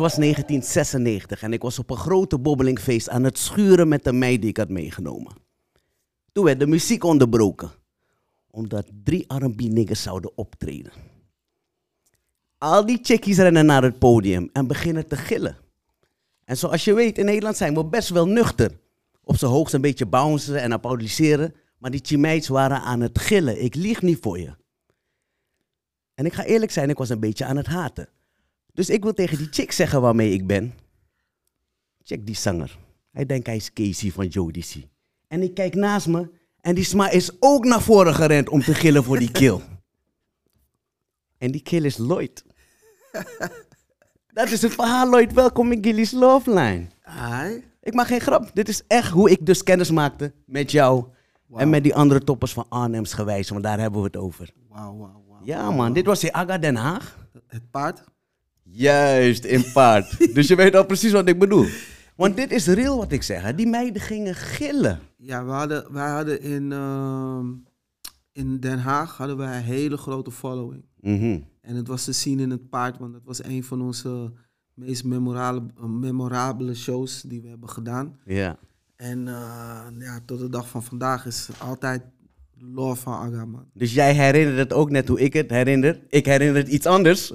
was 1996 en ik was op een grote bobbelingfeest aan het schuren met de meid die ik had meegenomen. Toen werd de muziek onderbroken, omdat drie R&B niggas zouden optreden. Al die chickies rennen naar het podium en beginnen te gillen. En zoals je weet, in Nederland zijn we best wel nuchter. Op zijn hoogst een beetje bouncen en applaudisseren, maar die chimeids waren aan het gillen. Ik lieg niet voor je. En ik ga eerlijk zijn, ik was een beetje aan het haten. Dus ik wil tegen die chick zeggen waarmee ik ben. Check die zanger. Hij denkt hij is Casey van Jodeci. En ik kijk naast me en die sma is ook naar voren gerend om te gillen voor die kill. En die kill is Lloyd. Dat is het verhaal, Lloyd. Welkom in Gilly's Love Line. Ai. Ik maak geen grap. Dit is echt hoe ik dus kennis maakte met jou. En met die andere toppers van Arnhems gewijs, want daar hebben we het over. Wauw, wauw, wauw. Ja man, dit was in Aga Den Haag. Het paard? Juist, in paard. dus je weet al precies wat ik bedoel. Want dit is real wat ik zeg. hè. Die meiden gingen gillen. Ja, we hadden, wij hadden in, ehm, in Den Haag hadden wij een hele grote following. Mhm. En het was te zien in het paard, want het was een van onze meest memorabele, memorabele shows die we hebben gedaan. Ja. En eh, ja, tot de dag van vandaag is altijd love van Aga, man. Dus jij herinnert het ook net hoe ik het herinner. Ik herinner het iets anders.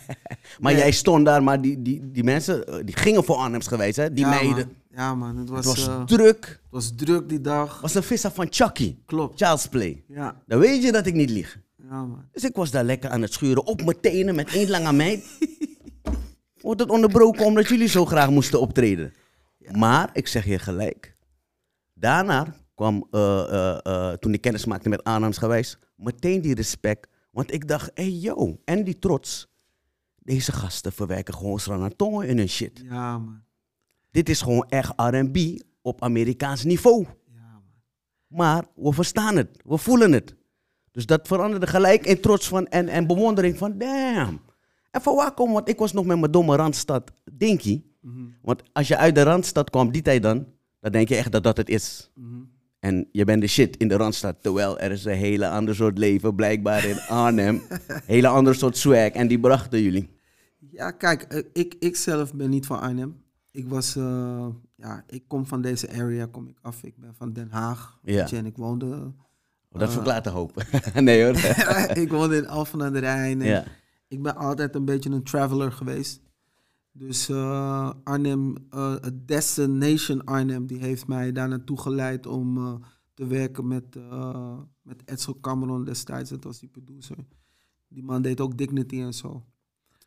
maar Nee. jij stond daar, maar die, die, die mensen eh, die gingen voor Arnhems geweest, hè? Die ja, meiden. Man. Ja, man. Het was, Het was eh, druk. het was druk die dag. was een vissa van Chucky. Klopt. Child's Play. Ja, Dan weet je dat ik niet lieg. ja, man. Dus ik was daar lekker aan het schuren op mijn tenen met één lange meid. Wordt het onderbroken omdat jullie zo graag moesten optreden. Maar ik zeg je gelijk. Daarna kwam, eh, eh, eh, toen ik kennis maakte met aannames meteen die respect. Want ik dacht, hé hey, yo, en die trots. Deze gasten verwerken gewoon Sranatongen in hun shit. Ja, man. Dit is gewoon echt R&B op Amerikaans niveau. Ja, man. Maar we verstaan het, we voelen het. Dus dat veranderde gelijk in trots van en, en bewondering van damn. En van waar komen, want ik was nog met mijn domme Randstad Dinky. Want als je uit de Randstad kwam, die tijd dan, dan denk je echt dat dat het is. En je bent de shit in de Randstad. Terwijl er is een hele ander soort leven blijkbaar in Arnhem. hele ander soort swag. En die brachten jullie. Ja, kijk, eh, ik, ik zelf ben niet van Arnhem. Ik was, eh, ja, ik kom van deze area, kom ik af. Ik ben van Den Haag, Ja. je, en ik woonde, Oh, dat verklaart de hoop. nee hoor. ik woonde in Alphen aan de Rijn. Ja. Ik ben altijd een beetje een traveler geweest. Dus eh, Arnhem, eh, Destination Arnhem, die heeft mij daar naartoe geleid om eh, te werken met, eh met Edsel Cameron destijds. Dat was die producer. Die man deed ook Dignity en zo.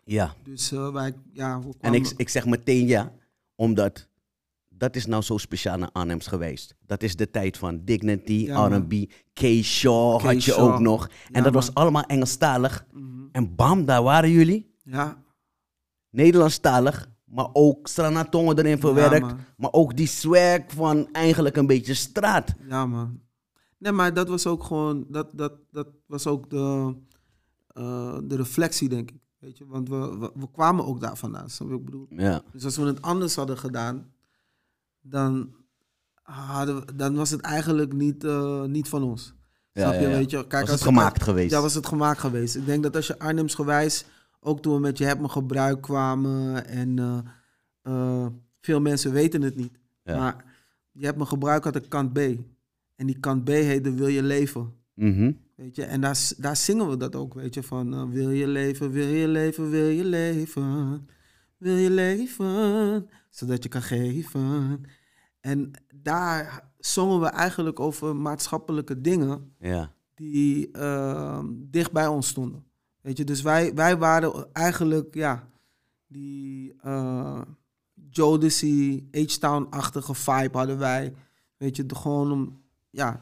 ja. Dus wij, ja, we En ik, ik zeg meteen ja, omdat dat is nou zo speciaal naar Arnhems geweest. Dat is de tijd van Dignity, Ja. R&B, K-Shaw had je Shaw. ook nog. En Ja, dat was allemaal Engelstalig. Mhm. En bam, daar waren jullie. Ja, Nederlandstalig, maar ook Stranatongen erin verwerkt. maar ook die swag van eigenlijk een beetje straat. ja man. Nee, maar dat was ook gewoon, dat, dat, dat was ook de, eh, de reflectie, denk ik. Weet je, want we, we, we kwamen ook daar vandaan, snap wat ik bedoel? Ja, Dus als we het anders hadden gedaan, dan, hadden we, dan was het eigenlijk niet, eh, niet van ons. Ja, Snap je? ja. Weet je? Kijk, Was als het gemaakt geweest? Ja, was het gemaakt geweest. Ik denk dat als je Arnhems gewijs, ook toen we met je hebt me gebruik kwamen en eh, eh, veel mensen weten het niet. Ja. Maar je hebt me gebruik had een kant B. En die kant B heette Wil je leven? Mhm. Weet je, en daar, daar zingen we dat ook, weet je, van eh, wil je leven, wil je leven, wil je leven, wil je leven, zodat je kan geven. En daar zongen we eigenlijk over maatschappelijke dingen ja. die dicht bij ons stonden. Weet je, dus wij, wij waren eigenlijk, ja, die uh, Jodeci, H-Town-achtige vibe hadden wij. Weet je, de, gewoon om, ja,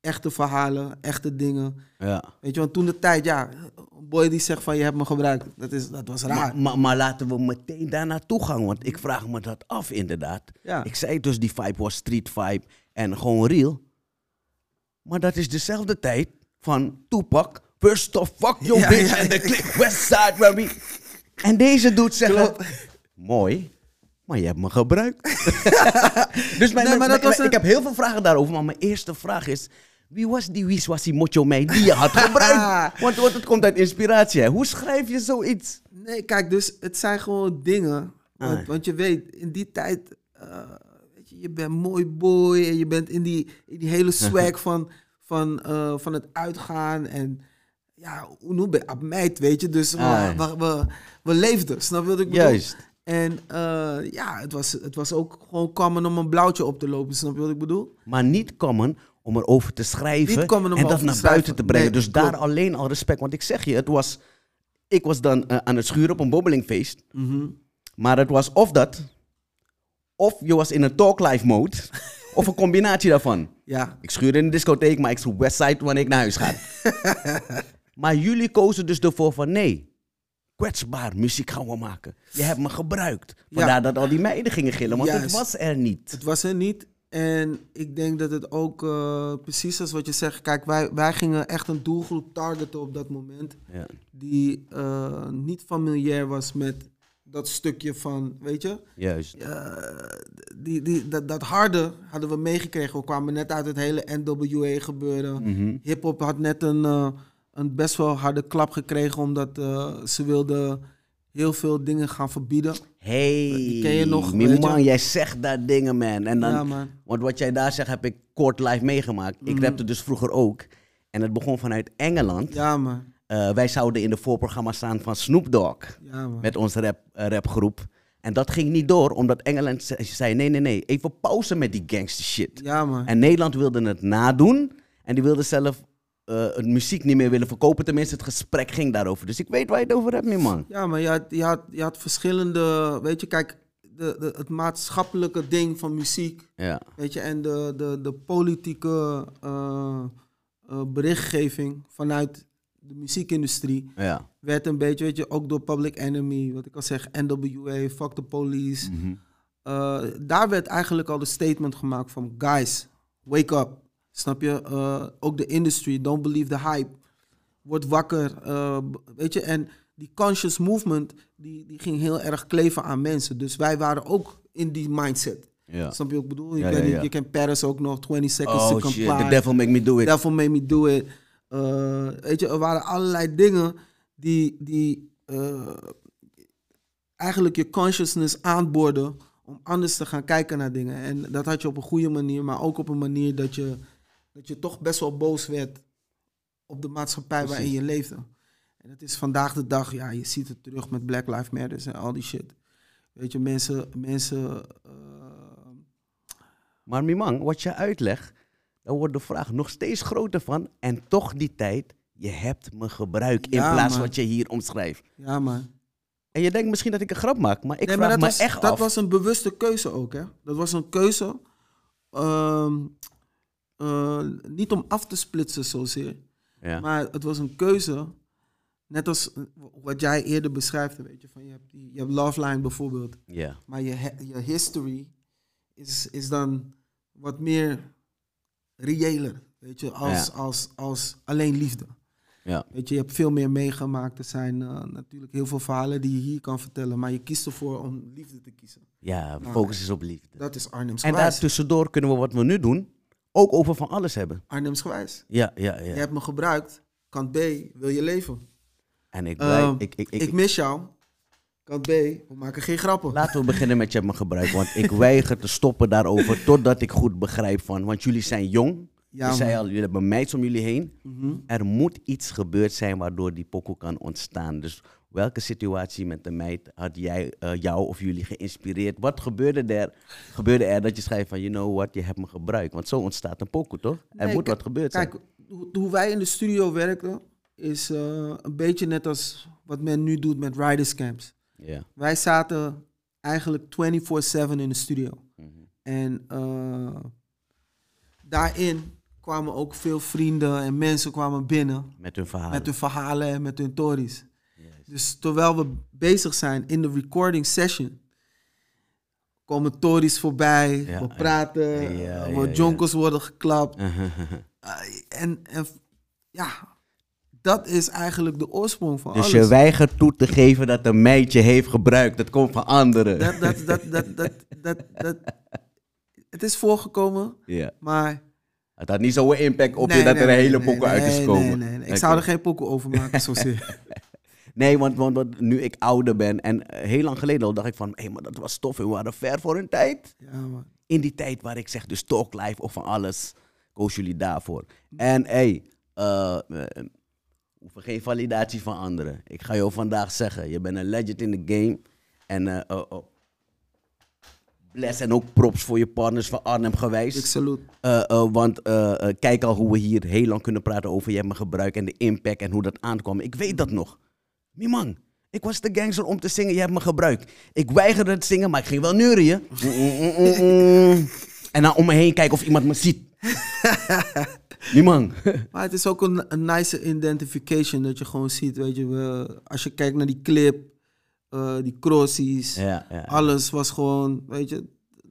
echte verhalen, echte dingen. ja. Weet je, want toen de tijd, ja, een boy die zegt van je hebt me gebruikt, dat, is, dat was raar. Maar, maar, maar laten we meteen daar naartoe gaan, want ik vraag me dat af inderdaad. Ja. Ik zei dus die vibe was street vibe en gewoon real. Maar dat is dezelfde tijd van Tupac, first of fuck your Ja, bitch en de click Westside where we... En deze doet zeggen, mooi, maar je hebt me gebruikt. dus mijn, Nee, mijn- maar dat mijn- was een- ik heb heel veel vragen daarover, maar mijn eerste vraag is... Wie was die Wiswasi Mocho mee die je had gebruikt? want, want het komt uit inspiratie. Hè? Hoe schrijf je zoiets? Nee, kijk, dus het zijn gewoon dingen Want, Ah. want je weet, in die tijd, eh, weet je, je bent mooi boy en je bent in die, in die hele swag van, van, eh, van het uitgaan en ja, hoe noem je weet je. Dus we, Ah. we, we, we leefden, snap je wat ik bedoel? Juist. En eh, ja, het was, het was ook gewoon common om een blauwtje op te lopen, snap je wat ik bedoel? Maar niet common om erover te schrijven Niet common om en dat naar buiten te brengen. Nee, dus daar alleen al respect. Want ik zeg je, het was, ik was dan eh, aan het schuren op een bobbelingfeest. Mhm. Maar het was of dat, of je was in een talk live mode, of een combinatie daarvan. Ja, Ik schuurde in de discotheek, maar ik schuur Westside wanneer ik naar huis ga. maar jullie kozen dus ervoor van nee, kwetsbaar, muziek gaan we maken. Je hebt me gebruikt. Vandaar dat al die meiden gingen gillen, want het was er niet. Het was er niet. En ik denk dat het ook eh, precies als wat je zegt. Kijk, wij, wij gingen echt een doelgroep targeten op dat moment. Ja. Die eh, niet familiair was met dat stukje van, weet je. Juist. die, die, dat, dat harde hadden we meegekregen. We kwamen net uit het hele NWA gebeuren. Mhm. Hip-hop had net een, eh, een best wel harde klap gekregen. Omdat eh, ze wilden heel veel dingen gaan verbieden. Hey, Die ken je nog, mijn man, jij zegt daar dingen, man. En dan, Ja, man. Want wat jij daar zegt, heb ik kort live meegemaakt. Ik Mhm. rapte dus vroeger ook. En het begon vanuit Engeland. Ja, man. Eh, wij zouden in de voorprogramma staan van Snoop Dogg. Ja, man. Met onze rap, eh, rapgroep. En dat ging niet door, omdat Engeland ze- zei: nee, nee, nee, even pauze met die gangster shit. Ja, man. En Nederland wilde het nadoen. En die wilde zelf het muziek niet meer willen verkopen. Tenminste, het gesprek ging daarover. Dus ik weet waar je het over hebt, mijn man. Ja, maar je had, je had, je had verschillende, weet je, kijk, de, de, het maatschappelijke ding van muziek, Ja, weet je, en de, de, de politieke eh, eh, berichtgeving vanuit de muziekindustrie ja. werd een beetje, weet je, ook door Public Enemy, wat ik al zeg, NWA, Fuck the Police. Mhm. Daar werd eigenlijk al de statement gemaakt van, guys, wake up. Snap je? Eh, ook de industry, don't believe the hype. Word wakker. eh, weet je, en die conscious movement, die, die ging heel erg kleven aan mensen. Dus wij waren ook in die mindset. ja. Snap je wat ik bedoel? Je, Ja, kent ja, die- ja. je kent Paris ook nog, 20 Seconds to Oh shit, Comply. the devil make me do it. Devil Made Me Do It. Eh, weet je, er waren allerlei dingen die, die eigenlijk je consciousness aanborden om anders te gaan kijken naar dingen. En dat had je op een goede manier, maar ook op een manier dat je, dat je toch best wel boos werd op de maatschappij waarin je leefde. En het is vandaag de dag, ja, je ziet het terug met Black Lives Matter en al die shit. Weet je, mensen, mensen eh, Maar Mimang, wat je uitlegt, dan wordt de vraag nog steeds groter van. En toch die tijd, je hebt me gebruikt in Ja, plaats man. wat je hier omschrijft. ja man. En je denkt misschien dat ik een grap maak, maar ik Nee, vraag maar me dat was, echt dat af. was een bewuste keuze ook, hè? Dat was een keuze. ehm, eh, niet om af te splitsen zozeer. ja. Maar het was een keuze. Net als eh, wat jij eerder beschrijft, weet je. Van je, hebt je hebt Love Line bijvoorbeeld. ja. Maar je, je history is, is dan wat meer reëler. Weet je, als, Ja. als, als alleen liefde. Ja. Weet je, je hebt veel meer meegemaakt. Er zijn eh, natuurlijk heel veel verhalen die je hier kan vertellen. Maar je kiest ervoor om liefde te kiezen. ja, focus is op liefde. Dat is Arnhems En gewijs. daartussendoor kunnen we wat we nu doen ook over van alles hebben. Arnhems gewijs. Ja, ja, Je ja. hebt me gebruikt. Kant B, wil je leven? En ik, Ehm, blij, ik, ik, Ik, ik, mis jou. Kant B, we maken geen grappen. Laten we beginnen met je hebt me gebruikt, want ik weiger te stoppen daarover totdat ik goed begrijp van, want jullie zijn jong. Ja, je zei al, jullie hebben meids om jullie heen. Mhm. Er moet iets gebeurd zijn waardoor die pokoe kan ontstaan. Dus welke situatie met de meid had jij, eh, jou of jullie geïnspireerd? Wat gebeurde er, gebeurde er dat je schrijft van, you know what, je hebt me gebruikt? Want zo ontstaat een pokoe, toch? Er Nee, moet wat gebeurd zijn. Kijk, hoe, wij in de studio werken, is eh, een beetje net als wat men nu doet met riders camps. Ja. Wij zaten eigenlijk 24-7 in de studio. Mhm. En eh, daarin kwamen ook veel vrienden en mensen kwamen binnen Met hun verhaal. met hun verhalen en met hun stories. Dus terwijl we bezig zijn in de recording session, komen tories voorbij, Ja, we praten, Ja, ja, we ja. jonkers worden geklapt. Uh, en, en ja, dat is eigenlijk de oorsprong van dus alles. je weigert toe te geven dat een meidje heeft gebruikt. Dat komt van anderen. dat, dat, dat, dat, dat, dat, dat, het is voorgekomen, ja. maar... Het had niet zo'n impact op je dat nee, er een hele nee, pokoe uit is gekomen. Nee, nee, nee. Ik zou er geen pokoe over maken, zozeer. Nee, want, want, want nu ik ouder ben en eh, heel lang geleden al dacht ik van, hé, maar dat was tof en we waren ver voor hun tijd. Ja, man. In die tijd waar ik zeg, dus talk live of van alles, koos jullie daarvoor. En hé, hey, eh, hoeven geen validatie van anderen. Ik ga jou vandaag zeggen, je bent een legend in de game. En oh. bless en ook props voor je partners van Arnhem geweest. Ik want kijk al hoe we hier heel lang kunnen praten over je hebt me gebruikt en de impact en hoe dat aankwam. Ik weet dat nog. Mimang, ik was de gangster om te zingen, je hebt me gebruikt. Ik weigerde te zingen, maar ik ging wel neurien. En dan om me heen kijken of iemand me ziet. Mimang. Maar het is ook een, een nice identification dat je gewoon ziet, weet je. We, als je kijkt naar die clip, eh, die crossies, ja, ja. alles was gewoon, weet je.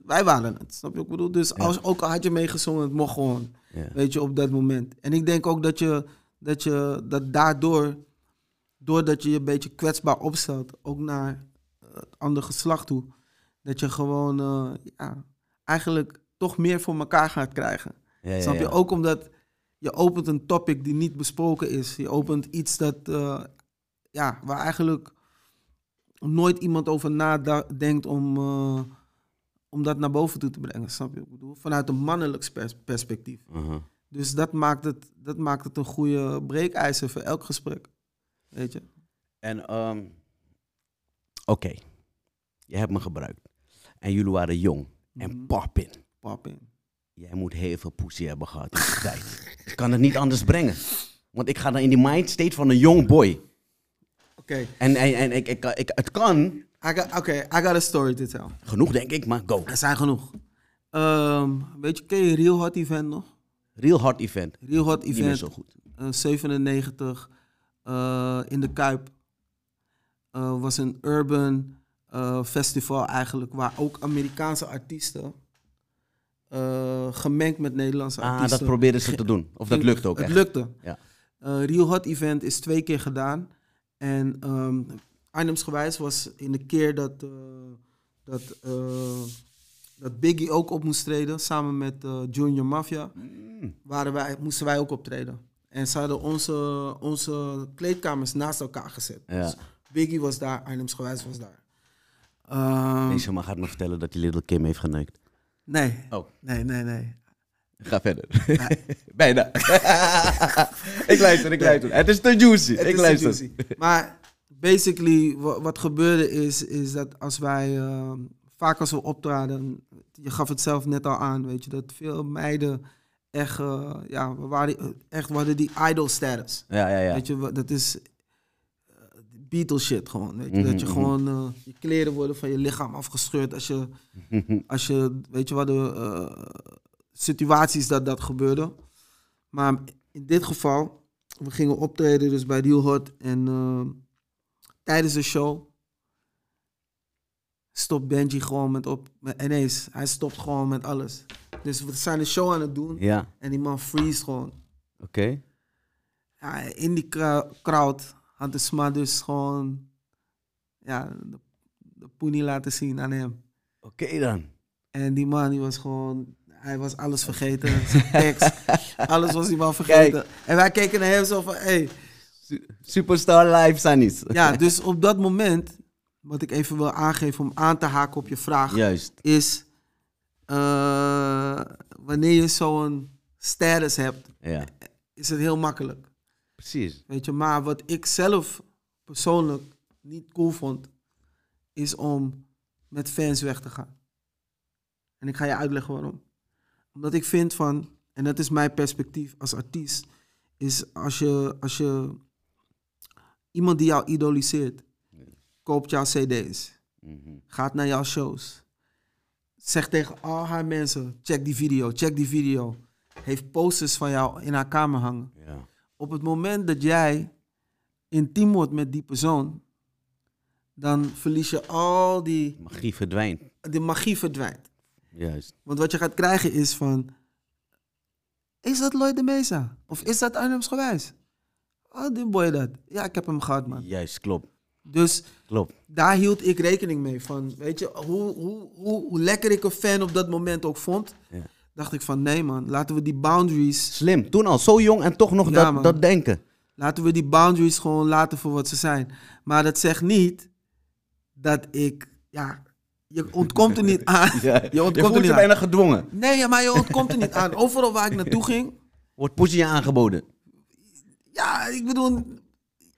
Wij waren het, snap je wat ik bedoel? Dus als, ook al had je meegezongen, het mocht gewoon, weet je, op dat moment. En ik denk ook dat je, dat je, dat daardoor, doordat je je een beetje kwetsbaar opstelt, ook naar het andere geslacht toe, dat je gewoon, eh, ja, eigenlijk toch meer voor elkaar gaat krijgen. Ja, Snap je? ja. Ook omdat je opent een topic die niet besproken is. Je opent iets dat, eh, ja, waar eigenlijk nooit iemand over nadenkt om, eh, om dat naar boven toe te brengen. Snap je? Ik bedoel, vanuit een mannelijk pers- perspectief. Uh-huh. Dus dat maakt, het, dat maakt het een goede breekijzer voor elk gesprek. Weet je? En, ehm, oké, je hebt me gebruikt. En jullie waren jong en Mhm. poppin. Pap in. Jij moet heel veel poesie hebben gehad in die tijd. Ik kan het niet anders brengen. Want ik ga dan in die mindstate van een young boy. Oké, En, en, en ik, ik, ik, het kan, oké, I got a story to tell. genoeg denk ik, maar go. Er zijn genoeg. Ehm, weet je, ken je Real Hot Event nog? Real hard event. Real Hot Niet meer Event. zo goed. eh, 97 eh, in de Kuip. Eh, was een urban eh, festival eigenlijk, waar ook Amerikaanse artiesten gemengd met Nederlandse Ah, artiesten. dat probeerden ze te doen. Of dat ging- lukt ook Het echt. lukte. Ja. Real Hot Event is twee keer gedaan. En ehm Arnhemsgewijs was in de keer dat, dat, dat Biggie ook op moest treden, samen met Junior Mafia, Mm. waren wij, moesten wij ook optreden. En ze hadden onze, onze kleedkamers naast elkaar gezet. Ja. Dus Biggie was daar, Arnhemsgewijs was daar. Ehm, Deze man gaat me vertellen dat hij Little Kim heeft geneukt. nee, Oh. nee, nee, nee. Ga verder. Bijna. ik luister, ik luister. Het is te juicy. Het ik is luister. juicy. Maar basically, wa- wat gebeurde is, is dat als wij, eh, vaak als we optraden, je gaf het zelf net al aan, weet je, dat veel meiden echt, eh, ja, we waren echt, we hadden die idol status. Ja, ja, ja. Weet je, dat is eh, Beatles shit gewoon, weet je. Mhm, Dat je mhm. gewoon, eh, je kleren worden van je lichaam afgescheurd als je, als je, weet je wat, de eh, situaties dat dat gebeurde. Maar in dit geval, we gingen optreden dus bij Real Hot en eh, tijdens de show stopt Benji gewoon met op, met, ineens, hij stopt gewoon met alles. Dus we zijn een show aan het doen Ja, en die man freeze gewoon. oké. Ja, in die crowd had de sma dus gewoon ja, de, de poenie laten zien aan hem. Oké dan. En die man die was gewoon, hij was alles vergeten. Zijn tekst, alles was die man vergeten. En wij keken naar hem zo van, hey. Su- Superstar Live Sunnies. Ja, dus op dat moment, wat ik even wil aangeven om aan te haken op je vraag, Juist. is eh, wanneer je zo'n status hebt, Ja, is het heel makkelijk. precies. Weet je, maar wat ik zelf persoonlijk niet cool vond, is om met fans weg te gaan. En ik ga je uitleggen waarom. Omdat ik vind van, en dat is mijn perspectief als artiest, is als je, als je iemand die jou idoliseert, koopt jouw cd's, Mhm. gaat naar jouw shows, zegt tegen al haar mensen, check die video, check die video, heeft posters van jou in haar kamer hangen Ja. op het moment dat jij intiem wordt met die persoon, dan verlies je al die, Magie verdwijnt. de magie verdwijnt. Juist. Want wat je gaat krijgen is van, is dat Lloyd de Mesa? Of is dat Arnhems gewijs? Oh, die boy dat. Ja, ik heb hem gehad, man. Juist, klopt. Dus Klopt. daar hield ik rekening mee van, weet je, hoe, hoe, hoe, hoe lekker ik een fan op dat moment ook vond, Ja. dacht ik van, nee man, laten we die boundaries Slim. Toen al zo jong en toch nog Ja, dat, man. dat denken. Laten we die boundaries gewoon laten voor wat ze zijn. Maar dat zegt niet dat ik, ja, je ontkomt er niet aan. Ja, Je je ontkomt er voelt niet je aan. bijna gedwongen. Nee, ja, maar je ontkomt er niet aan. Overal waar ik naartoe ging, Wordt poesie je aangeboden. ja, ik bedoel,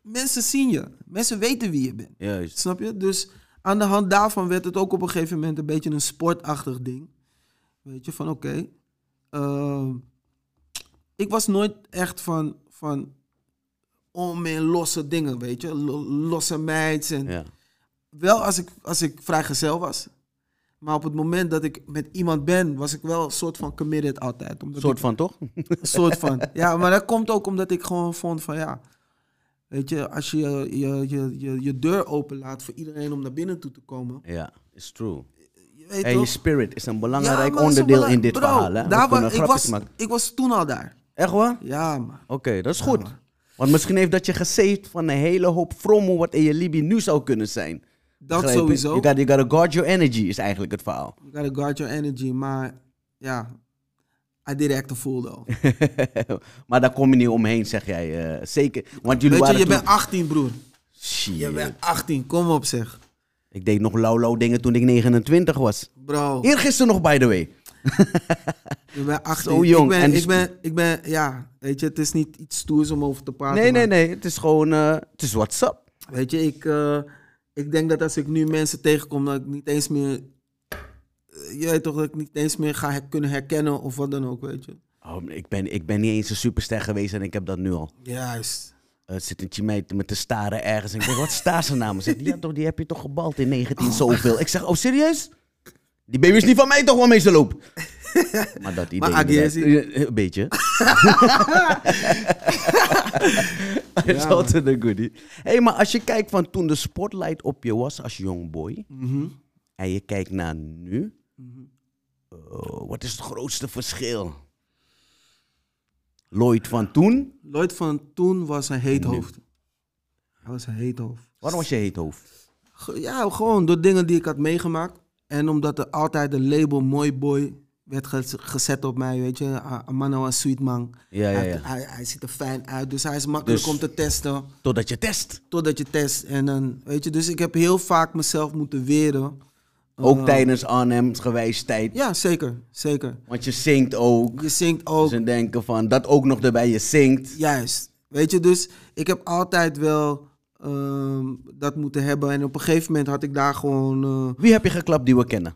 mensen zien je. Mensen weten wie je bent. Juist. Snap je? Dus aan de hand daarvan werd het ook op een gegeven moment een beetje een sportachtig ding. Weet je, van oké. ehm, ik was nooit echt van, van om in losse dingen, weet je. Lo- losse meids en Ja. wel als ik, als ik vrijgezel was. Maar op het moment dat ik met iemand ben, was ik wel een soort van committed altijd. Omdat soort ik- van, toch? een soort van. Ja, maar dat komt ook omdat ik gewoon vond van ja. Weet je, als je je, je, je, je, deur openlaat voor iedereen om naar binnen toe te komen. Ja, is true. Je weet En je spirit is een belangrijk onderdeel in dit bro, verhaal. Hè? Daar ik, was, maken. ik was toen al daar. Echt waar? Ja, man. Oké, dat is Ja, goed. man. Want misschien heeft dat je gesaved van een hele hoop frommel wat in je Libië nu zou kunnen zijn. Dat Begrijp je? sowieso. You gotta, you gotta guard your energy, is eigenlijk het verhaal. You gotta guard your energy. Maar ja, I did act a fool though. maar daar kom je niet omheen, zeg jij. eh, zeker. Want jullie Weet je, je toen... bent 18, broer. Shit. Je bent 18, kom op zeg. Ik deed nog lauw-lauw dingen toen ik 29 was. Bro, Eergisteren nog, by the way. je bent 18. Zo jong. Ik ben, En ik, ben, ik ben, ja, weet je, het is niet iets stoers om over te praten. Nee, nee, nee. Het is gewoon... eh, het is what's up. Weet je, ik, eh, ik denk dat als ik nu mensen tegenkom, dat ik niet eens meer. Je weet toch dat ik niet eens meer ga her- kunnen herkennen of wat dan ook, weet je. Oh, ik, ben, ik ben niet eens een superster geweest en ik heb dat nu al. Juist. Er zit een chimeet met te staren ergens. En ik denk, wat daar zijn naam? Zegt, ja toch, die heb je toch gebald in 19 zoveel. Ik zeg, oh serieus? Die baby is niet van mij toch wel meestal loop. Maar dat idee... Maar. Eh, Een beetje. Het is altijd een goodie. Hé, hey, maar als je kijkt van toen de spotlight op je was als young boy... Mhm. en je kijkt naar nu... eh, wat is het grootste verschil? Lloyd van toen... Lloyd van toen was een heet hoofd. Hij was een heet hoofd. Waarom was je heet hoofd? Ja, gewoon door dingen die ik had meegemaakt. En omdat er altijd een label Mooi Boy werd ge- gezet op mij, weet je. Amano een sweet man. Ja, ja, Hij, ja. hij, hij ziet er fijn uit, dus hij is makkelijk Dus- om te testen. Totdat je test. Totdat je test. En dan, weet je, dus ik heb heel vaak mezelf moeten weren. Ook tijdens Arnhem's gewijs tijd. Ja, zeker. Zeker. Want je zingt ook. Je zingt ook. Ze denken van, dat ook nog erbij, je zingt. Juist. Weet je, dus ik heb altijd wel ehm, dat moeten hebben. En op een gegeven moment had ik daar gewoon... eh, Wie heb je geklapt die we kennen?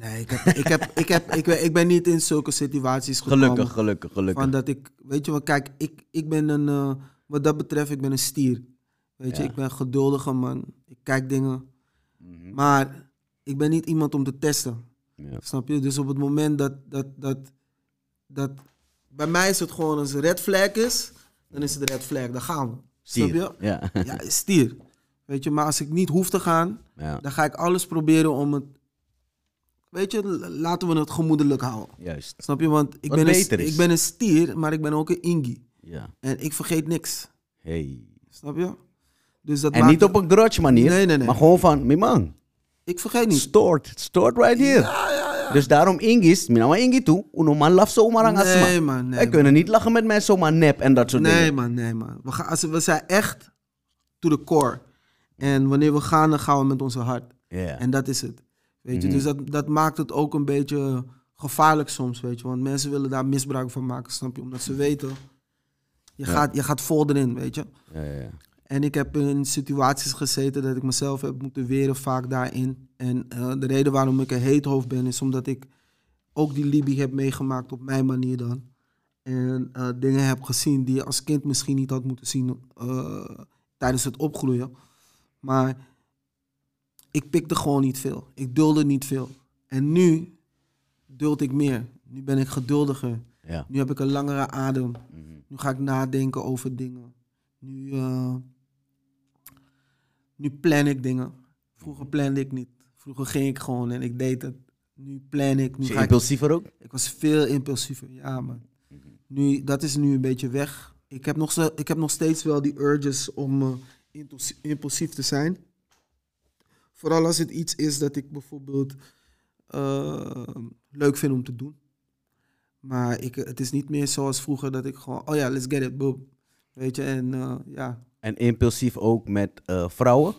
nee, ik, heb, ik, heb, ik, heb, ik, ben, ik ben niet in zulke situaties gekomen. Gelukkig, gelukkig, gelukkig. Van dat ik, weet je wel, kijk, ik, ik ben een, eh, wat dat betreft, ik ben een stier. Weet je, Ja. ik ben een geduldige man. Ik kijk dingen. Mhm. Maar ik ben niet iemand om te testen. Ja. Snap je? Dus op het moment dat, dat, dat, dat... Bij mij is het gewoon, als een red flag is, dan is het een red flag. Dan gaan we. Snap Stier. je? Ja. Ja, stier. Weet je, maar als ik niet hoef te gaan, ja, dan ga ik alles proberen om het... Weet je, laten we het gemoedelijk houden. juist. Snap je? Want ik Wat ben, een, is. ik ben een stier, maar ik ben ook een ingi. Ja. En ik vergeet niks. Hey. Snap je? Dus dat En maakt niet op een grudge manier, Nee, nee, nee. maar gewoon van, mijn man, Ik vergeet niet. stored, stored right here. Ja, ja, ja. Dus daarom Ingis, mina maar Ingi toe, uno man laf zomaar aan asma. Nee, man. Nee, Wij kunnen niet lachen met mensen zomaar nep en dat soort Nee, dingen. man, nee, man. We, gaan, als, we zijn echt to the core. En wanneer we gaan, dan gaan we met onze hart. Ja. En dat is het. Weet je, Mhm. dus dat, dat maakt het ook een beetje gevaarlijk soms, weet je. Want mensen willen daar misbruik van maken, snap je? Omdat ze weten, je, Ja. gaat, je gaat vol erin, weet je. Ja, ja, ja. En ik heb in situaties gezeten dat ik mezelf heb moeten weren vaak daarin. En eh, de reden waarom ik een heethoofd ben, is omdat ik ook die Libië heb meegemaakt op mijn manier dan. En eh, dingen heb gezien die je als kind misschien niet had moeten zien eh, tijdens het opgroeien. Maar ik pikte gewoon niet veel. Ik dulde niet veel. En nu duld ik meer. Nu ben ik geduldiger. ja. Nu heb ik een langere adem. Mhm. Nu ga ik nadenken over dingen. Nu, nu plan ik dingen. Vroeger plande ik niet. Vroeger ging ik gewoon en ik deed het. Nu plan ik. Nu je ga ik, impulsiever ook? ik was veel impulsiever. Ja, man. Nu, dat is nu een beetje weg. Ik heb nog, zo- ik heb nog steeds wel die urges om eh, impulsie- impulsief te zijn. Vooral als het iets is dat ik bijvoorbeeld eh, leuk vind om te doen. Maar ik, het is niet meer zoals vroeger dat ik gewoon, oh ja, let's get it, boom. Weet je, en eh, ja. En impulsief ook met eh, vrouwen?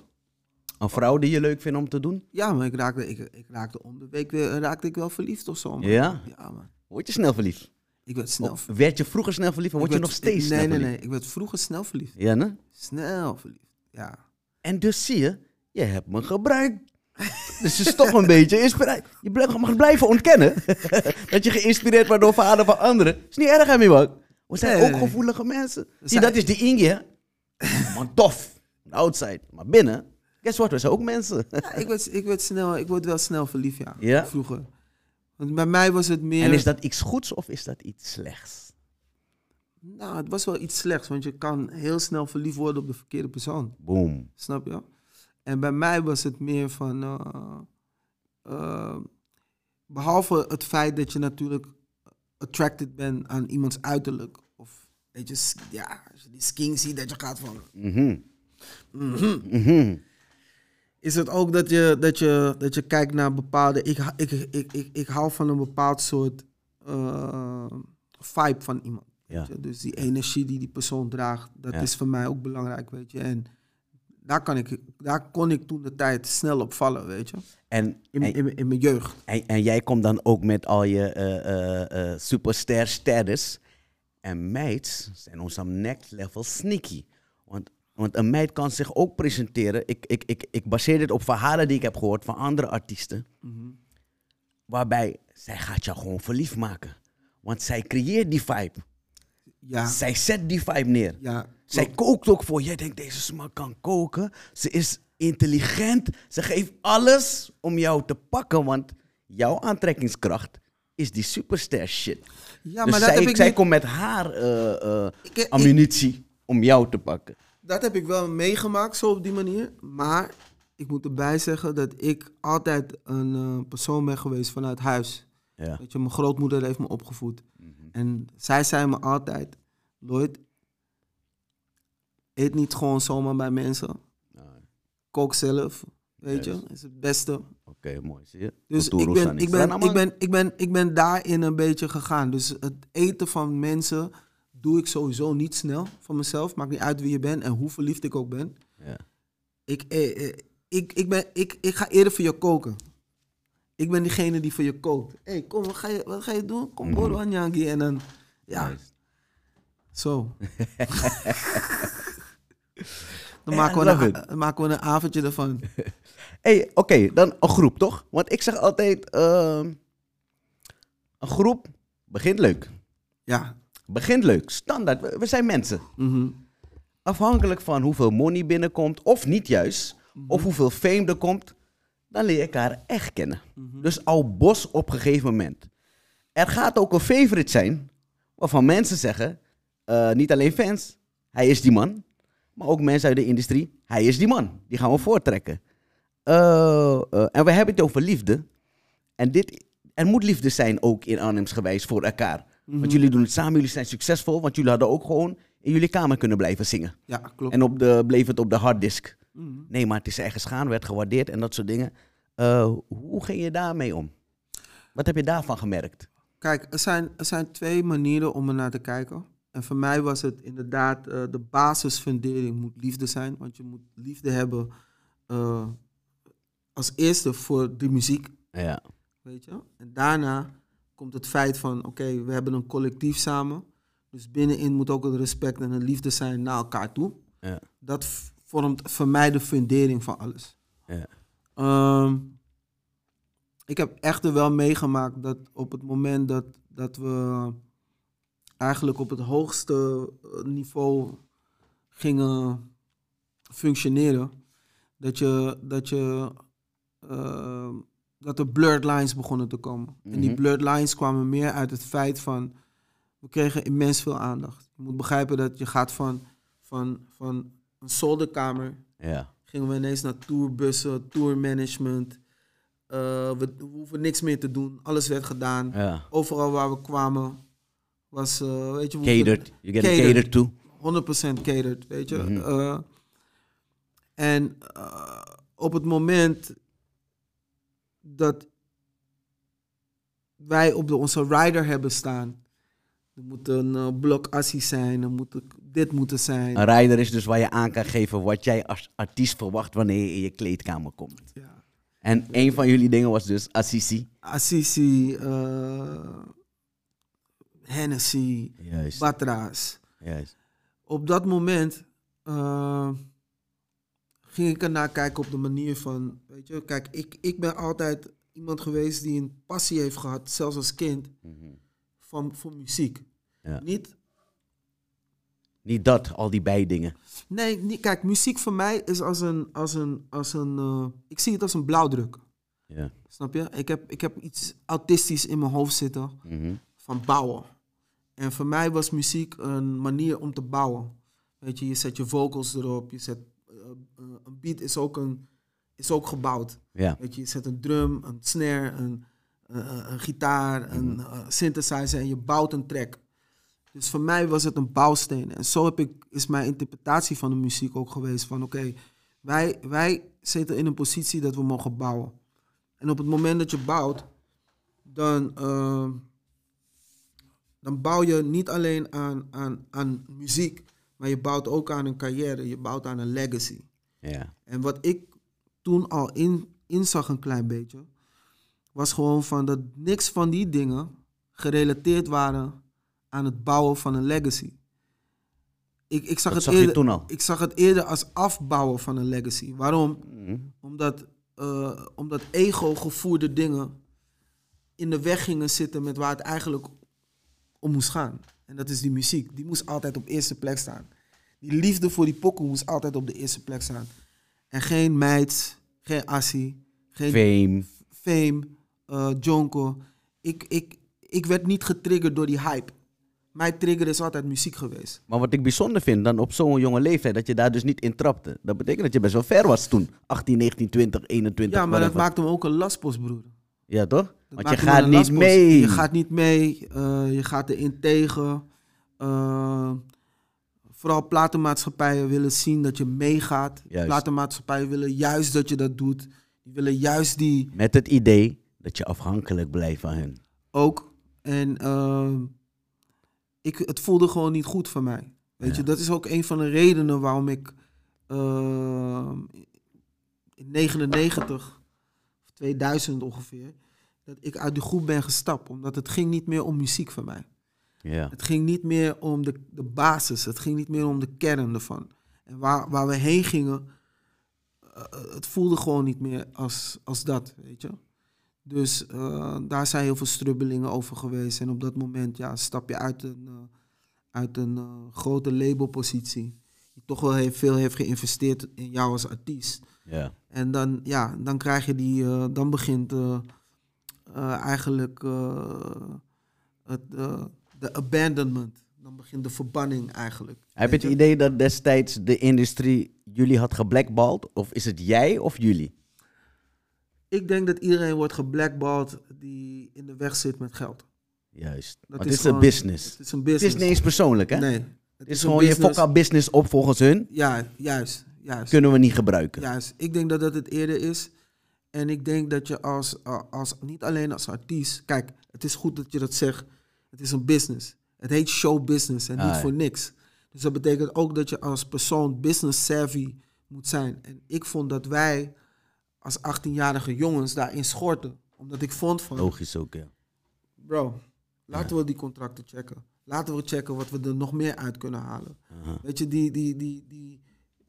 Een vrouw die je leuk vindt om te doen? Ja, maar ik raakte, ik, ik raakte om de week weer, raakte ik wel verliefd of zo. man. Ja? Ja, man. Word je snel verliefd? Ik werd snel Of werd je vroeger snel verliefd of word je nog steeds snel Nee, nee, verliefd? nee. Ik werd vroeger snel verliefd. Ja, ne? Snel verliefd. Ja. En dus zie je, je hebt me gebruikt. Dus het is toch een beetje inspiratie. Je mag blijven ontkennen dat je geïnspireerd wordt door verhalen van anderen. is niet erg, hè, Miwak? We zijn Nee, ook nee, nee. gevoelige mensen. Zie, dat is die Inge? Man, tof. Outside. Maar binnen, guess what, we zijn ook mensen. Ja, ik, werd, ik, werd snel, ik word wel snel verliefd, ja. Ja? Vroeger. Want bij mij was het meer... En is dat iets goeds of is dat iets slechts? Nou, het was wel iets slechts, want je kan heel snel verliefd worden op de verkeerde persoon. Boom. Snap je? En bij mij was het meer van... eh, eh, behalve het feit dat je natuurlijk attracted bent aan iemands uiterlijk. Weet je, ja, als je die skin ziet, dat je gaat van... Mhm. mhm. Mhm. is het ook dat je, dat je, dat je kijkt naar bepaalde. Ik, ik, ik, ik, ik hou van een bepaald soort eh, vibe van iemand. Ja. Dus die energie die die persoon draagt, dat Ja. is voor mij ook belangrijk, weet je. En daar, kan ik, daar kon ik toen de tijd snel op vallen, weet je. En, In, en, in, in mijn jeugd. en, en jij komt dan ook met al je eh eh superster status. En meids zijn ons aan next level sneaky. Want, want een meid kan zich ook presenteren. Ik, ik, ik, ik baseer dit op verhalen die ik heb gehoord van andere artiesten. Waarbij zij gaat jou gewoon verliefd maken. Want zij creëert die vibe. Ja, Zij zet die vibe neer. ja. Zij kookt ook voor. Jij denkt, deze smak kan koken. Ze is intelligent. Ze geeft alles om jou te pakken. Want jouw aantrekkingskracht is die superster shit. Ja dus maar dat zij, heb ik zij niet- komt met haar eh, eh, Ik- ik- ammunitie om jou te pakken. Dat heb ik wel meegemaakt, zo op die manier. Maar ik moet erbij zeggen dat ik altijd een eh, persoon ben geweest vanuit huis. Ja. Weet je, mijn grootmoeder heeft me opgevoed. En zij zei me altijd, Lloyd, eet niet gewoon zomaar bij mensen. Kook zelf, weet je, is het beste. Oké, mooi. Zie je? Dus ik ben, ik, ben, ik, ben, ik, ben, ik ben daarin een beetje gegaan. Dus het eten van mensen doe ik sowieso niet snel van mezelf. Maakt niet uit wie je bent en hoe verliefd ik ook ben. Ja. Ik, eh, eh, ik, ik, ben, ik, ik ga eerder voor je koken. Ik ben diegene die voor je kookt. Hé, hey, kom, wat ga, je, wat ga je doen? Kom. Boro Anyangi. En dan, ja, Nice. zo. dan maken we, een, dan maken we een avondje ervan. hey, oké, dan een groep toch? Want ik zeg altijd, ehm, een groep begint leuk. Ja. Begint leuk, standaard. We, we zijn mensen. Mhm. Afhankelijk van hoeveel money binnenkomt, of niet juist, Mhm. of hoeveel fame er komt, dan leer je elkaar echt kennen. Mhm. Dus al bos op een gegeven moment. Er gaat ook een favorite zijn, waarvan mensen zeggen, eh, niet alleen fans, hij is die man, maar ook mensen uit de industrie, hij is die man. Die gaan we voortrekken. Eh, eh, en we hebben het over liefde. En dit, er moet liefde zijn ook in Arnhemsgewijs voor elkaar. Mhm. Want jullie doen het samen, jullie zijn succesvol, want jullie hadden ook gewoon in jullie kamer kunnen blijven zingen. Ja, klopt. En op de, bleef het op de harddisk. Mhm. Nee, maar het is ergens gaan, werd gewaardeerd en dat soort dingen. Eh, hoe ging je daarmee om? Wat heb je daarvan gemerkt? Kijk, er zijn, er zijn twee manieren om er naar te kijken. En voor mij was het inderdaad, de basisfundering moet liefde zijn. Want je moet liefde hebben als eerste voor de muziek, Ja. weet je. En daarna komt het feit van, oké, we hebben een collectief samen. Dus binnenin moet ook een respect en een liefde zijn naar elkaar toe. Ja. Dat vormt voor mij de fundering van alles. Ja. Ehm, ik heb echter wel meegemaakt dat op het moment dat, dat we eigenlijk op het hoogste eh, niveau gingen functioneren, dat je, dat je eh, dat er blurred lines begonnen te komen. En die Mhm. blurred lines kwamen meer uit het feit van we kregen immens veel aandacht. Je moet begrijpen dat je gaat van, van, van een zolderkamer Ja. gingen we ineens naar tourbussen, tourmanagement. Eh, we, we hoeven niks meer te doen. Alles werd gedaan. ja. Overal waar we kwamen was, eh, weet je... Catered. You get Catered. catered to. 100% catered, weet je. Mhm. Eh, en op het moment dat wij op de, onze rider hebben staan, Er moet een eh, blok assie zijn, er moet dit moeten zijn. Een rider is dus waar je aan kan geven wat jij als artiest verwacht wanneer je in je kleedkamer komt. Ja. En een van jullie dingen was dus Assisi. Assisi, eh Hennessy, Juist. Batra's. Juist. Op dat moment eh, ging ik ernaar kijken op de manier van, weet je, kijk, ik, ik ben altijd iemand geweest die een passie heeft gehad, zelfs als kind, van, voor muziek. Ja. Niet Niet dat, al die bijdingen. Nee, niet, kijk, muziek voor mij is als een, als een, als een eh, ik zie het als een blauwdruk. Ja. Snap je? Ik heb, ik heb iets autistisch in mijn hoofd zitten Mhm. van bouwen. En voor mij was muziek een manier om te bouwen. Weet je, je zet je vocals erop, je zet, een beat is ook, een, is ook gebouwd. Ja. Weet je, je zet een drum, een snare, een, eh, een gitaar, een eh, synthesizer en je bouwt een track. Dus voor mij was het een bouwsteen. En zo heb ik, is mijn interpretatie van de muziek ook geweest. Van oké, wij, wij zitten in een positie dat we mogen bouwen. En op het moment dat je bouwt, dan, eh, dan bouw je niet alleen aan, aan, aan muziek, maar je bouwt ook aan een carrière, je bouwt aan een legacy. Ja. En wat ik toen al in, inzag een klein beetje, was gewoon van dat niks van die dingen gerelateerd waren aan het bouwen van een legacy. Ik, ik, zag, Dat het zag je eerder, toen al? ik zag het eerder als afbouwen van een legacy. Waarom? Mhm. Omdat, eh, omdat ego-gevoerde dingen in de weg gingen zitten met waar het eigenlijk om moest gaan. En dat is die muziek. Die moest altijd op eerste plek staan. Die liefde voor die pokoe moest altijd op de eerste plek staan. En geen meids, geen assie, geen Fame. fame, eh jonko. Ik, ik, ik werd niet getriggerd door die hype. Mijn trigger is altijd muziek geweest. Maar wat ik bijzonder vind dan op zo'n jonge leeftijd, dat je daar dus niet in trapte. Dat betekent dat je best wel ver was toen. 18, 19, 20, 21. Ja, maar dat whatever. maakt hem ook een lastpost, broer. Ja, toch? Dat Want je gaat niet lastpost. mee. Je gaat niet mee. eh, je gaat erin tegen. Eh, vooral platenmaatschappijen willen zien dat je meegaat. Juist. Platenmaatschappijen willen juist dat je dat doet. Die willen juist die Met het idee dat je afhankelijk blijft van hen. ook. En eh, ik, het voelde gewoon niet goed voor mij. Weet Ja. je, dat is ook een van de redenen waarom ik eh, in 99, of 2000 ongeveer, dat ik uit die groep ben gestapt. Omdat het ging niet meer om muziek voor mij. Ja. Het ging niet meer om de, de basis. Het ging niet meer om de kern ervan. En waar, waar we heen gingen, eh, het voelde gewoon niet meer als, als dat, weet je. Dus eh, daar zijn heel veel strubbelingen over geweest. En op dat moment ja, stap je uit een, eh, uit een grote labelpositie. Die toch wel heel veel heeft geïnvesteerd in jou als artiest. Ja. En dan, ja, dan krijg je die, eh, dan begint eh, eh, eigenlijk het, de abandonment. Dan begint de verbanning eigenlijk. Heb je het idee dat destijds de industrie jullie had geblackballed? Of is het jij of jullie? Ik denk dat iedereen wordt geblackballed die in de weg zit met geld. Juist. Dat is het is een business. Het is een Het business. is niet eens persoonlijk, hè? Nee. Het Het is gewoon je business. fokka business op volgens hun. Ja, juist. Juist. Kunnen we niet gebruiken. Juist. Ik denk dat dat het eerder is. En ik denk dat je als, als, niet alleen als artiest... Kijk, het is goed dat je dat zegt. Het is een business. Het heet show business en Ah, niet ja. voor niks. Dus dat betekent ook dat je als persoon business savvy moet zijn. En ik vond dat wij als 18-jarige jongens daarin schorten. Omdat ik vond van... Logisch ook, ja. Bro, laten we die contracten checken. Laten we checken wat we er nog meer uit kunnen halen. Weet je, die, die, die, die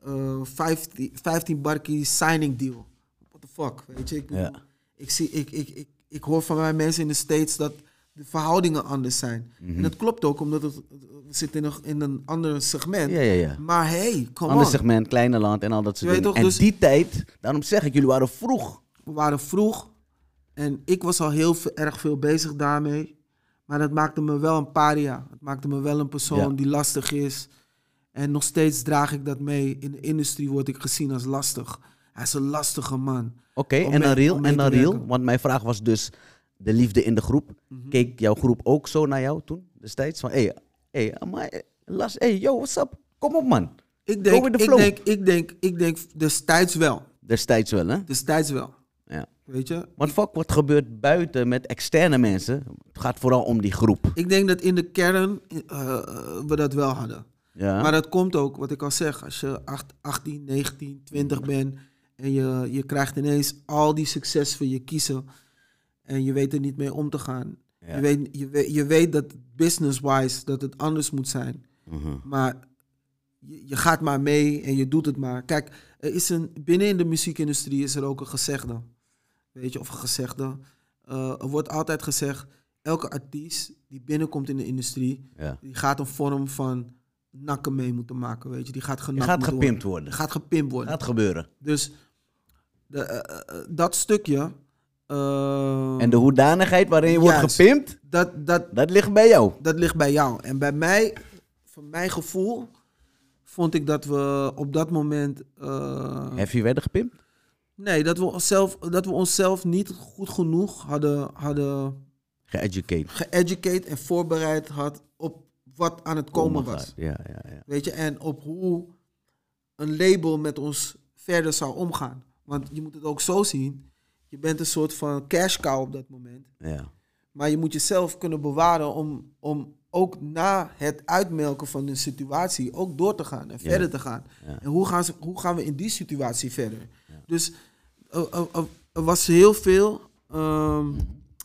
eh 15, 15 barkie signing deal. What the fuck, weet je? Ik, bedoel, Ja. ik, zie, ik, ik, ik, ik hoor van mijn mensen in de States dat de verhoudingen anders zijn. Mhm. En dat klopt ook, omdat het, we zitten in een, in een ander segment. Ja, ja, ja. Maar hey, come Ander on. segment, kleine land en al dat soort dingen. toch, en dus- die tijd, daarom zeg ik, jullie waren vroeg. We waren vroeg en ik was al heel erg veel bezig daarmee. Maar dat maakte me wel een paria. Het maakte me wel een persoon Ja. die lastig is. En nog steeds draag ik dat mee. In de industrie word ik gezien als lastig. Hij is een lastige man. Oké, Om en real, en dan te real. werken. Want mijn vraag was dus de liefde in de groep. Mhm. Keek jouw groep ook zo naar jou toen, destijds? Van, hé, hey, hey, maar, las, hey, yo, what's up? Kom op, man. Ik denk, ik denk, ik denk, ik denk destijds wel. Destijds wel, hè? Destijds wel. Ja. Weet je? Want fuck, wat gebeurt buiten met externe mensen? Het gaat vooral om die groep. Ik denk dat in de kern eh, we dat wel hadden. Ja. Maar dat komt ook, wat ik al zeg, als je acht- 18, 19, 20 bent en je, je krijgt ineens al die succes voor je kiezen en je weet er niet mee om te gaan. Ja. Je, weet, je, weet, je weet dat business-wise dat het anders moet zijn. Mhm. Maar je, je gaat maar mee en je doet het maar. Kijk, er is een, binnen in de muziekindustrie is er ook een gezegde. Weet je, of een gezegde. Eh, er wordt altijd gezegd, elke artiest die binnenkomt in de industrie, ja. die gaat een vorm van nakken mee moeten maken, weet je. Die gaat genakt gaat gepimpt worden. worden. Gaat gepimpt worden. Gaat gebeuren. Dus de, eh, eh, dat stukje, eh, En de hoedanigheid waarin je wordt gepimpt, dat, dat, dat ligt bij jou. dat ligt bij jou. En bij mij, van mijn gevoel, vond ik dat we op dat moment... Heb je werden gepimpt? nee, dat we, onszelf, dat we onszelf niet goed genoeg hadden, hadden geëducate en voorbereid had op wat aan het komen was. Ja, ja, ja. Weet je, en op hoe een label met ons verder zou omgaan. Want je moet het ook zo zien. Je bent een soort van cash cow op dat moment. ja. Maar je moet jezelf kunnen bewaren om, om ook na het uitmelken van een situatie ook door te gaan en verder te gaan. Ja. En hoe gaan, ze, hoe gaan we in die situatie verder? Dus er, er- er- er was heel veel. ehm,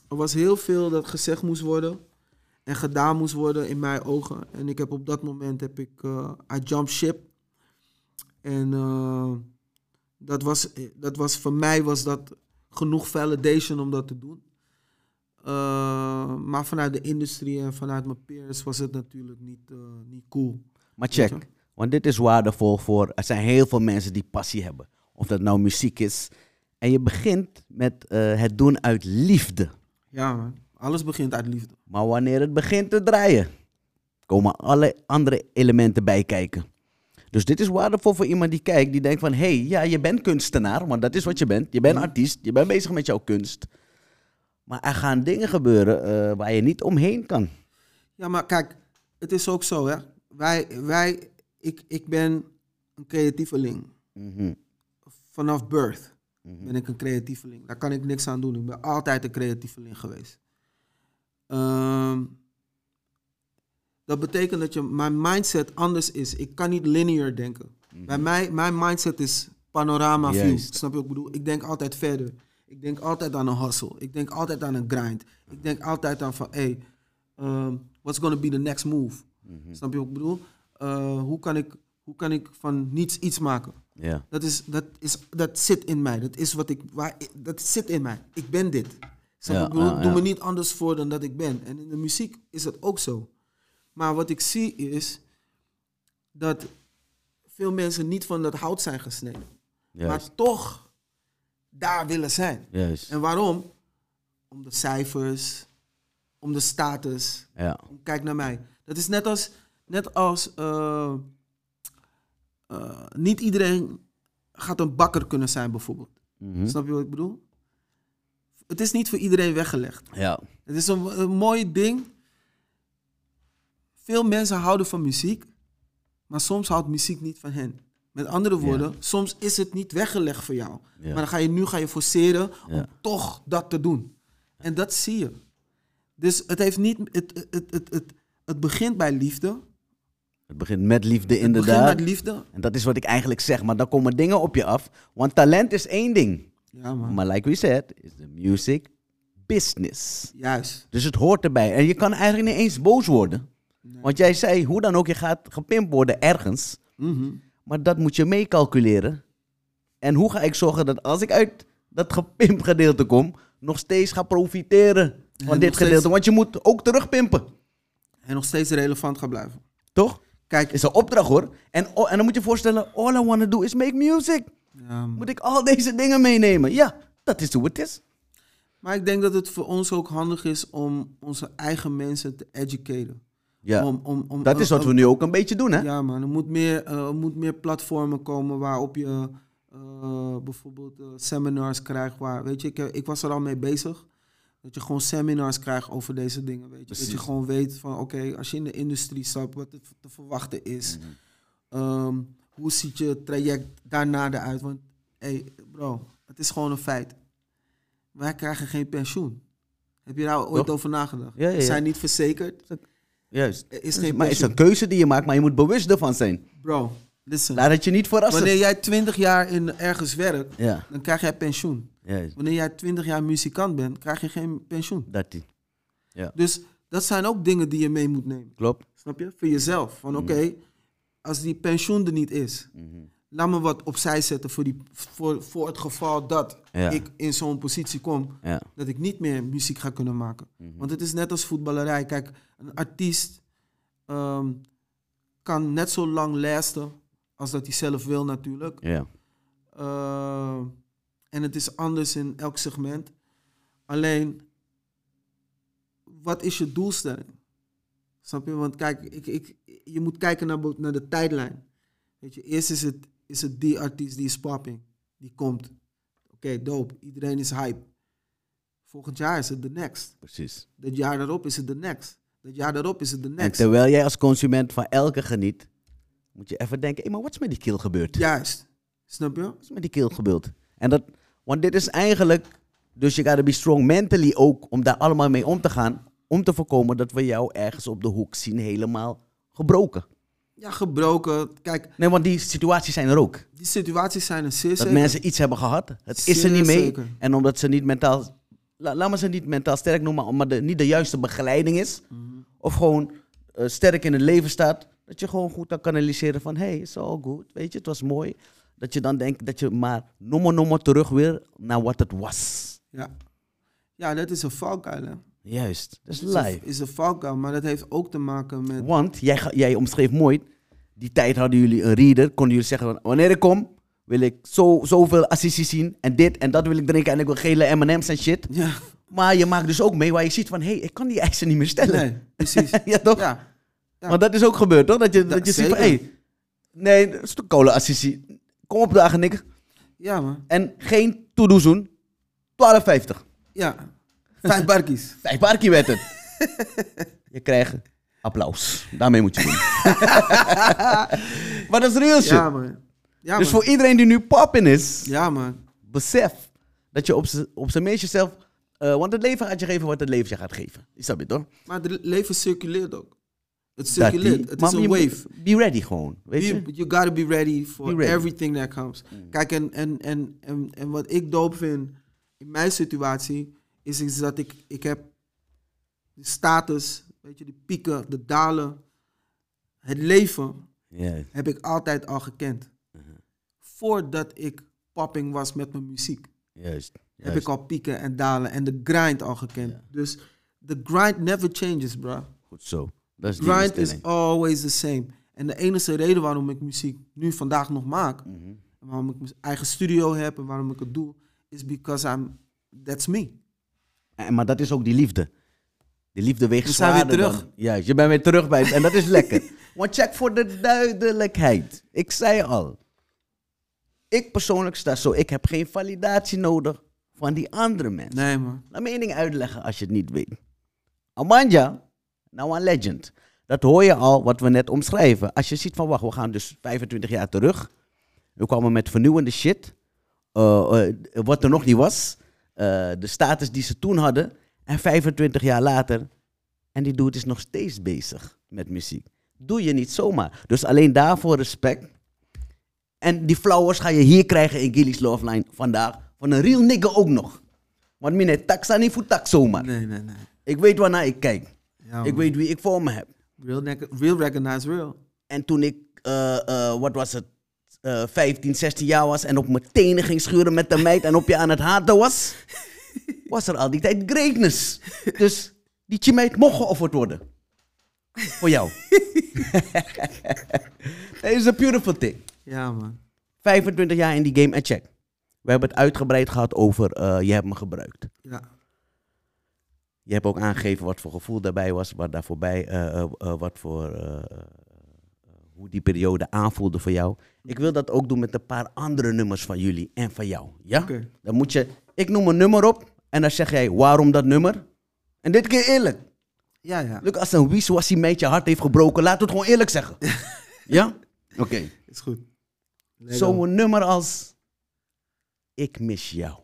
er was heel veel dat gezegd moest worden en gedaan moest worden in mijn ogen. En ik heb op dat moment heb ik eh I jump ship. En eh, dat, was, dat was voor mij was dat genoeg validation om dat te doen. Eh, maar vanuit de industrie en vanuit mijn peers was het natuurlijk niet, niet cool. Maar check, want dit is waardevol voor... Er zijn heel veel mensen die passie hebben. Of dat nou muziek is. En je begint met het doen uit liefde. Ja man, alles begint uit liefde. Maar wanneer het begint te draaien, komen alle andere elementen bij kijken. Dus dit is waardevol voor iemand die kijkt, die denkt van... hé, hey, ja, je bent kunstenaar, want dat is wat je bent. Je bent artiest, je bent bezig met jouw kunst. Maar er gaan dingen gebeuren eh, waar je niet omheen kan. Ja, maar kijk, het is ook zo hè. Wij, wij ik, ik ben een creatieveling. Mhm, Vanaf birth mhm. ben ik een creatieveling. Daar kan ik niks aan doen. Ik ben altijd een creatieveling geweest. Ehm, dat betekent dat je, mijn mindset anders is. Ik kan niet linear denken. Bij mij, mijn mindset is panorama view. Juist. Snap je wat ik bedoel? Ik denk altijd verder. Ik denk altijd aan een hustle. Ik denk altijd aan een grind. Ik denk altijd aan van, hey, ehm, what's gonna be the next move? Snap je wat ik bedoel? Eh, hoe, kan ik, hoe kan ik van niets iets maken? Ja, Dat, is, dat, is, dat zit in mij. Dat is wat ik. Waar, dat zit in mij. Ik ben dit. Snap Ja, ik bedoel? ja, Doe me niet anders voor dan dat ik ben. En in de muziek is dat ook zo. Maar wat ik zie is dat veel mensen niet van dat hout zijn gesneden. juist. Maar toch daar willen zijn. juist. En waarom? Om de cijfers, om de status. Ja, Kijk naar mij. Dat is net als, net als eh, eh, niet iedereen gaat een bakker kunnen zijn bijvoorbeeld. mhm. Snap je wat ik bedoel? Het is niet voor iedereen weggelegd. ja. Het is een, een mooi ding. Veel mensen houden van muziek, maar soms houdt muziek niet van hen. Met andere woorden, soms is het niet weggelegd voor jou. Ja. Maar dan ga je nu ga je forceren Ja. om toch dat te doen. En dat zie je. Dus het, heeft niet, het, het, het, het, het, het begint bij liefde. Het begint met liefde Het begint inderdaad. met liefde. En dat is wat ik eigenlijk zeg. Maar dan komen dingen op je af. Want talent is één ding. Ja, man. Maar like we said, is de music business. Juist. Dus het hoort erbij. En je kan eigenlijk niet eens boos worden. Want jij zei, hoe dan ook, je gaat gepimpt worden ergens. Mhm. Maar dat moet je meecalculeren. En hoe ga ik zorgen dat als ik uit dat gepimpt gedeelte kom, nog steeds ga profiteren van dit steeds- gedeelte? Want je moet ook terugpimpen. En nog steeds relevant gaan blijven. Toch? Kijk, Is een opdracht hoor. En, en dan moet je je voorstellen, all I want to do is make music. Ja, man. Moet ik al deze dingen meenemen? Ja, dat is hoe het is. maar ik denk dat het voor ons ook handig is om onze eigen mensen te educaten. Ja, Om, om, om, dat is wat we nu ook een beetje doen hè? Ja, man. Er moet meer, eh, er moet meer platformen komen waarop je eh, bijvoorbeeld eh, seminars krijgt. Waar, weet je, ik, ik was er al mee bezig. Dat je gewoon seminars krijgt over deze dingen. Weet je. Dat je gewoon weet van, oké, als je in de industrie stapt, wat te verwachten is. Mhm. Ehm, hoe ziet je traject daarna eruit? Want, hey, bro, het is gewoon een feit. wij krijgen geen pensioen. Heb je daar ooit Toch? over nagedacht? Ja, ja, We ja. zijn niet verzekerd. Juist. Er is geen maar het is een keuze die je maakt, maar je moet bewust ervan zijn. Bro, listen. Laat het je niet verrassen. Wanneer jij 20 jaar in ergens werkt, Ja, dan krijg jij pensioen. juist. Wanneer jij 20 jaar muzikant bent, krijg je geen pensioen. Dat die. Dus dat zijn ook dingen die je mee moet nemen. Klopt. Snap je? Voor jezelf. Van oké, als die pensioen er niet is, Mhm. laat me wat opzij zetten voor, die, voor, voor het geval dat Ja. ik in zo'n positie kom, Ja. dat ik niet meer muziek ga kunnen maken. Mhm. Want het is net als voetballerij. Kijk, een artiest ehm, kan net zo lang lasten als dat hij zelf wil natuurlijk. Ja. Eh, en het is anders in elk segment. Alleen, wat is je doelstelling? Snap je? Want kijk, ik, ik, je moet kijken naar, naar de tijdlijn. Weet je, eerst is het, is het die artiest die is popping. Die komt. Oké, dope. Iedereen is hype. Volgend jaar is het de next. Precies. Dat jaar daarop is het de next. Dat jaar daarop is het de En next. terwijl jij als consument van elke geniet, moet je even denken, hey, maar wat is met die keel gebeurd? Juist. Snap je? Wat is met die keel gebeurd? En dat, want dit is eigenlijk, dus je gotta be strong mentally ook, om daar allemaal mee om te gaan, om te voorkomen dat we jou ergens op de hoek zien helemaal gebroken. Ja, gebroken. Kijk, Nee, want die situaties zijn er ook. die situaties zijn er zeer Dat zeker. mensen iets hebben gehad, het is er niet mee. zeker. En omdat ze niet mentaal, la, laat me ze niet mentaal sterk noemen, maar de, niet de juiste begeleiding is. Mhm. Of gewoon eh, sterk in het leven staat. Dat je gewoon goed kan kanaliseren van, hey, it's all good. Weet je, het was mooi. Dat je dan denkt dat je maar nommer nommer terug weer naar wat het was. Ja. ja, dat is een valkuil. Juist, dat is een- live. is een valkuil, maar dat heeft ook te maken met... Want jij, jij omschreef mooi, die tijd hadden jullie een reader. Konden jullie zeggen, van, wanneer ik kom, wil ik zo, zoveel assisie zien. En dit en dat wil ik drinken. En ik wil gele M&M's en shit. Ja, Maar je maakt dus ook mee waar je ziet van, hé, hey, ik kan die eisen niet meer stellen. nee, precies. ja, toch? Ja, Ja. Want dat is ook gebeurd, toch? Dat je, dat je ziet van, hé, hey, nee, dat is de kolenassisie. Kom op dagen, niks. ja man. En geen toedoezoen. 12,50. Ja. Vijf barkies. Vijf parkie werd het. je krijgt applaus. Daarmee moet je doen. maar dat is real shit. Ja man. Ja dus man. voor iedereen die nu poppin is, Ja man. besef dat je op zijn meest jezelf... eh, want het leven gaat je geven wat het leven je gaat geven. Is dat het toch? Maar het leven circuleert ook. Het Dat circuleert. Het is een wave. Be ready gewoon, weet je? You, gotta be ready for Be ready. everything that comes. Kijk, en, en, en, en, en wat ik dope vind in mijn situatie, is, is dat ik, ik heb de status, weet je, de pieken, de dalen, het leven heb ik altijd al gekend. Voordat ik popping was met mijn muziek, juist. heb ik al pieken en dalen en de grind al gekend. Dus the grind never changes, bro. Goed zo. Dat is die Grind is always the same. En de enige reden waarom ik muziek nu vandaag nog maak, Mhm. en waarom ik mijn eigen studio heb en waarom ik het doe, is because I'm, that's me. En, maar dat is ook die liefde. Die liefde weegt We zijn weer zwaarder terug. dan- Juist, je bent weer terug bij het. En dat is lekker. Want check voor de duidelijkheid. Ik zei al. Ik persoonlijk sta zo. Ik heb geen validatie nodig van die andere mensen. Nee, man. Laat me één ding uitleggen als je het niet weet. Amanja, nou een legend. Dat hoor je al wat we net omschrijven. Als je ziet van, wacht, we gaan dus 25 jaar terug. We kwamen met vernieuwende shit. eh, eh, wat er nog niet was. Eh, de status die ze toen hadden. En 25 jaar later. En die dude is nog steeds bezig met muziek. Doe je niet zomaar. Dus alleen daarvoor respect. En die flowers ga je hier krijgen in Gilly's Love Line vandaag. Van een real nigga ook nog. Want mine taxa niet voor tak zomaar. Nee, nee, nee. Ik weet waarnaar ik kijk. Ja, ik weet wie ik voor me heb. Real, real recognize real. En toen ik, eh, eh, wat was het, eh 15, 16 jaar was en op mijn tenen ging schuren met de meid en op je aan het haten was, was er al die tijd greatness. Dus die chimeid mocht geofferd worden. Voor jou. Het is a beautiful thing. Ja, man. 25 jaar in die game en check. We hebben het uitgebreid gehad over eh, je hebt me gebruikt. Ja. Je hebt ook aangegeven wat voor gevoel daarbij was, wat daar voorbij, eh, eh, eh, wat voor, eh, eh, hoe die periode aanvoelde voor jou. Ik wil dat ook doen met een paar andere nummers van jullie en van jou. Ja? Dan moet je, ik noem een nummer op en dan zeg jij waarom dat nummer. En dit keer eerlijk. Ja, ja. Lukt als een wiswasie meid je hart heeft gebroken, laat het gewoon eerlijk zeggen. ja? Oké. Is goed. Zo'n nummer als Ik mis jou.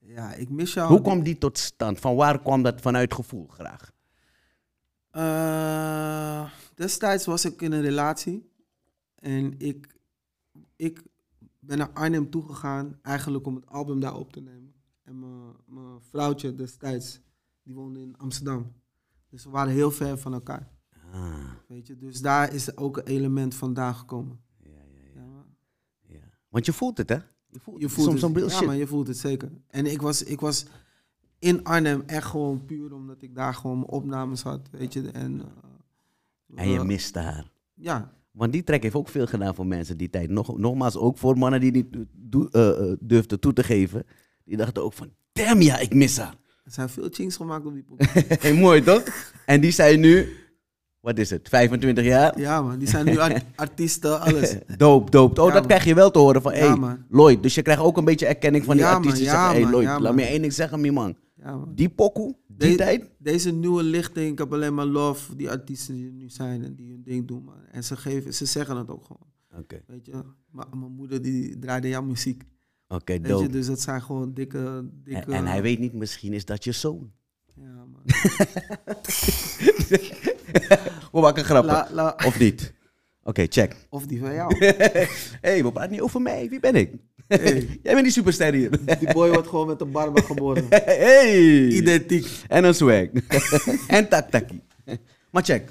Ja, ik mis jou. Hoe kwam die tot stand? Van waar kwam dat vanuit gevoel graag? Eh, destijds was ik in een relatie. En ik, ik ben naar Arnhem toegegaan, eigenlijk om het album daar op te nemen. En mijn- vrouwtje destijds, die woonde in Amsterdam. Dus we waren heel ver van elkaar. Ah, Weet je? Dus daar is ook een element vandaan gekomen. ja, ja, ja, Ja, ja. Want je voelt het, hè? Je voelt, je voelt soms het. real ja, shit. maar je voelt het zeker. En ik was, ik was in Arnhem echt gewoon puur omdat ik daar gewoon mijn opnames had, weet je. En, eh, En je eh, miste haar. Ja, Want die track heeft ook veel gedaan voor mensen die tijd. Nog, nogmaals, ook voor mannen die niet eh, eh, durfden toe te geven. Die dachten ook van, damn ja, ik mis haar. er zijn veel chinks gemaakt op die pop. hey, mooi toch? En die zijn nu, wat is het, 25 jaar? Ja man, die zijn nu art- artiesten, alles. Doop, doop. Oh, Ja, dat man. krijg je wel te horen van, Ja, hey, man. Lloyd. Dus je krijgt ook een beetje erkenning van die Ja, artiesten. Ja, zeggen, hey Lloyd, laat me één ding zeggen, mi man. Ja, man. Die pokoe, die De- tijd. Deze nieuwe lichting, ik heb alleen maar love voor die artiesten die er nu zijn en die hun ding doen man. En ze, geven, ze zeggen het ook gewoon, Oké, weet je. Maar mijn moeder die draaide jouw muziek, oké, weet je. dope. Dus dat zijn gewoon dikke, dikke... En, en hij weet niet, misschien is dat je zoon. Ja man. We maken grappen. La, la, Of niet? Oké, check. of die van jou. hey, we praten niet over mij. Wie ben ik? Hey. Jij bent die superster hier. Die boy wordt gewoon met een barba geboren. hey! Identiek. En een swag. en tak-takkie. Maar check.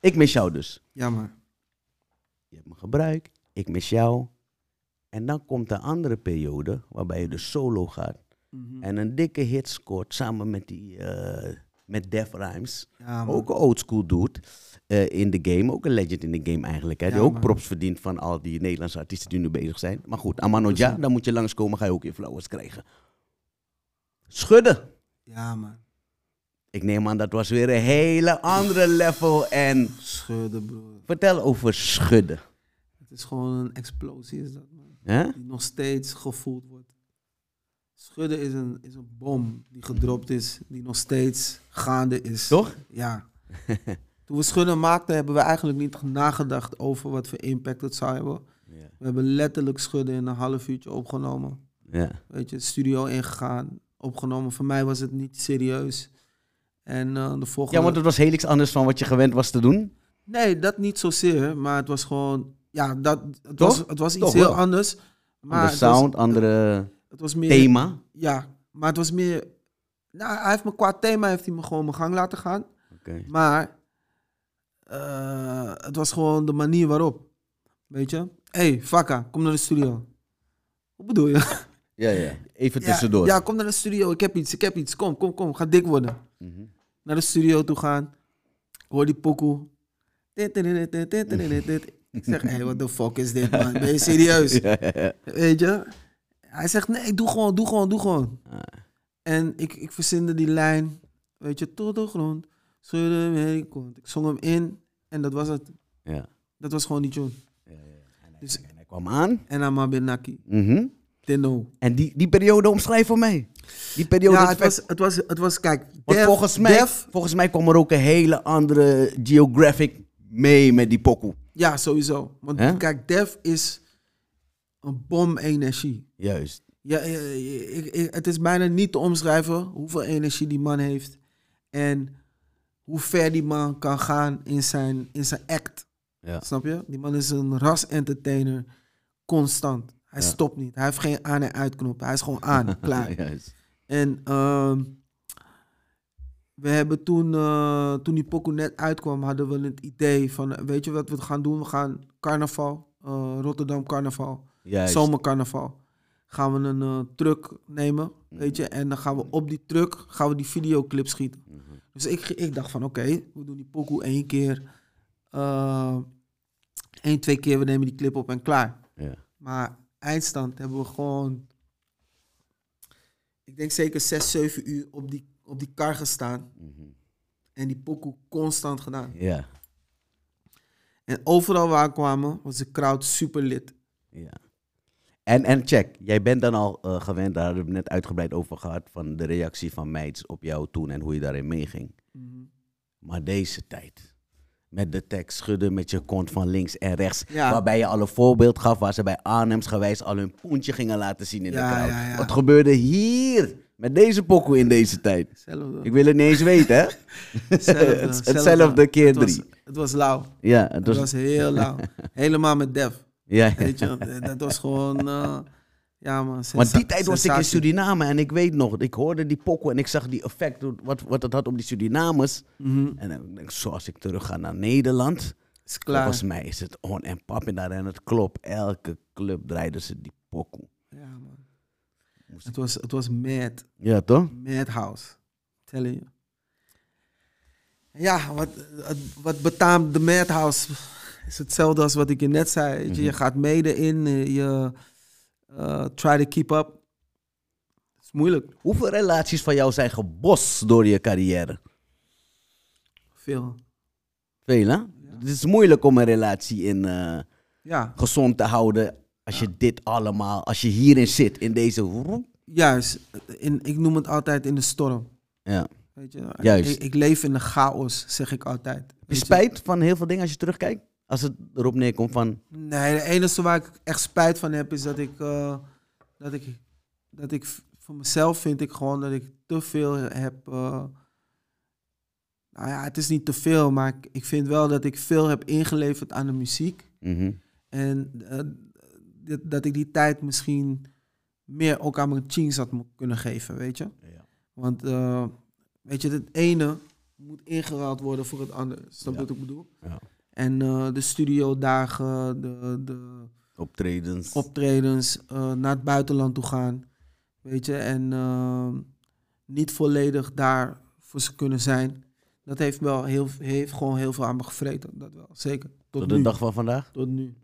Ik mis jou dus. Ja man. Je hebt me gebruikt. Ik mis jou. En dan komt de andere periode waarbij je dus solo gaat. Mhm. En een dikke hit scoort samen met die... eh, met Def Rhymes. Ja. Ook een oldschool dude eh, in de game. Ook een legend in de game eigenlijk. Hè? Die Ja, ook man. props verdient van al die Nederlandse artiesten die nu bezig zijn. Maar goed, Amanoja, dan moet je langskomen, ga je ook je flowers krijgen. Schudden. Ja man. Ik neem aan, dat was weer een hele andere level. En Schudden broer. vertel over schudden. Het is gewoon een explosie is dat man. Die nog steeds gevoeld wordt. Schudden is een, is een bom die gedropt is, die nog steeds gaande is. Toch? Ja. Toen we Schudden maakten, hebben we eigenlijk niet nagedacht over wat voor impact het zou hebben. Ja. We hebben letterlijk Schudden in een half uurtje opgenomen. ja. Weet je, studio ingegaan, opgenomen. Voor mij was het niet serieus. En eh, de volgende... Ja, want het was heel iets anders van wat je gewend was te doen. Nee, dat niet zozeer, maar het was gewoon... Ja, dat, het, Toch? was, het was iets Toch heel wel. anders. Maar was- sound, andere het was meer... thema. Ja, maar het was meer. Nou, hij heeft me qua thema heeft hij me gewoon mijn gang laten gaan. Oké. Maar eh, het was gewoon de manier waarop. Weet je? Hé, hey, Fakka, kom naar de studio. Hoe bedoel je? Ja, ja. Even Ja, tussendoor. Ja, kom naar de studio. Ik heb iets, ik heb iets. Kom, kom, kom. Ga dik worden. Mhm. Naar de studio toe gaan. Ik hoor die pokoe. Ik zeg, hé, hey, what the fuck is dit, man? Ben je serieus? Ja, ja, ja. Weet je? Hij zegt, nee, doe gewoon, doe gewoon, doe gewoon. Ah. En ik, ik verzinde die lijn, weet je, tot de grond. Schudde kont. Ik zong hem in en dat was het. Ja. Dat was gewoon die tune. Ja, ja. En hij, Dus- en hij kwam aan. En Amma Benaki. Mhm. Tenno. En die, die periode omschrijf voor mij. Die periode. Ja, het was, het, was, het was, kijk, Want Def- volgens, mij, Def- volgens mij kwam er ook een hele andere geographic mee met die pokoe. ja, sowieso. Want kijk, Def is een bom energie. Juist. Ja, ik, ik- het is bijna niet te omschrijven hoeveel energie die man heeft. En hoe ver die man kan gaan in zijn, in zijn act. Ja. Snap je? Die man is een ras-entertainer. Constant. Hij Ja. stopt niet. Hij heeft geen aan- en uitknop. Hij is gewoon aan. klaar. Juist. En ehm, we hebben toen, eh, toen die pokoe net uitkwam, hadden we het idee van, eh, weet je wat we gaan doen? We gaan carnaval, eh, Rotterdam carnaval, Juist. zomercarnaval. Gaan we een eh, truck nemen, Mhm. weet je? En dan gaan we op die truck, gaan we die videoclip schieten. Mhm. Dus ik, ik dacht van, oké, we doen die pokoe één keer. eh één, twee keer, we nemen die clip op en klaar. Ja. Maar eindstand hebben we gewoon, ik denk zeker zes, zeven uur op die, op die kar gestaan. Mhm. En die pokoe constant gedaan. Ja. En overal waar we kwamen, was de crowd super lit. ja. En, en check, jij bent dan al eh, gewend, daar hebben we het net uitgebreid over gehad, van de reactie van meids op jou toen en hoe je daarin meeging. Maar deze tijd. Met de tekst schudden met je kont van links en rechts. Ja. Waarbij je al een voorbeeld gaf waar ze bij Arnhems gewijs al hun poentje gingen laten zien in Ja, de crowd. ja. Wat gebeurde hier met deze pokoe in deze tijd? Hetzelfde. Ik wil het niet eens weten, hè? Hetzelfde, Het- hetzelfde keer Het was- drie. Het was lauw. Ja, het Het was, was heel lauw. Helemaal met Def. Ja. Weet je, dat was gewoon... eh, ja man, Maar die tijd was ik in. Suriname en ik weet nog, ik hoorde die pokoe en ik zag die effect, wat, wat het had op die Surinamers. Mhm. En dan denk ik, zoals ik terug ga naar Nederland, Is klaar. volgens mij is het on en pap en daar en het klopt. Elke club draaide ze die pokoe. Ja man. Het was, het was mad. Ja, toch? Madhouse. Telling you. Ja, wat, wat betaamt de Madhouse is hetzelfde als wat ik je net zei. je. Je gaat mede in, eh, je eh, try to keep up. Het is moeilijk. Hoeveel relaties van jou zijn gebost door je carrière? Veel. Veel, hè? Het is moeilijk om een relatie in eh, Ja, gezond te houden als je dit allemaal, als je hierin zit, in deze... juist. In, ik noem het altijd in de storm. Ja. Weet je? Juist. Ik, ik leef in de chaos, zeg ik altijd. Heb je? spijt van heel veel dingen als je terugkijkt? Als het erop neerkomt van... Nee, de enige waar ik echt spijt van heb is dat ik, eh, dat ik, dat ik voor mezelf vind ik gewoon dat ik te veel heb. eh, nou ja, het is niet te veel, maar ik, ik vind wel dat ik veel heb ingeleverd aan de muziek. Mhm. En eh, dat, dat ik die tijd misschien meer ook aan mijn jeans had kunnen geven, weet je. Ja. Want eh, weet je, het ene moet ingeruild worden voor het andere. Snap je Ja. wat ik bedoel? Ja. En eh, de studiodagen, de, de Optredens. optredens, eh, naar het buitenland toe gaan. Weet je, en eh, niet volledig daar voor ze kunnen zijn. Dat heeft, wel heel, heeft gewoon heel veel aan me gevreten. Dat wel, zeker. Tot, Tot de nu. dag van vandaag? Tot nu.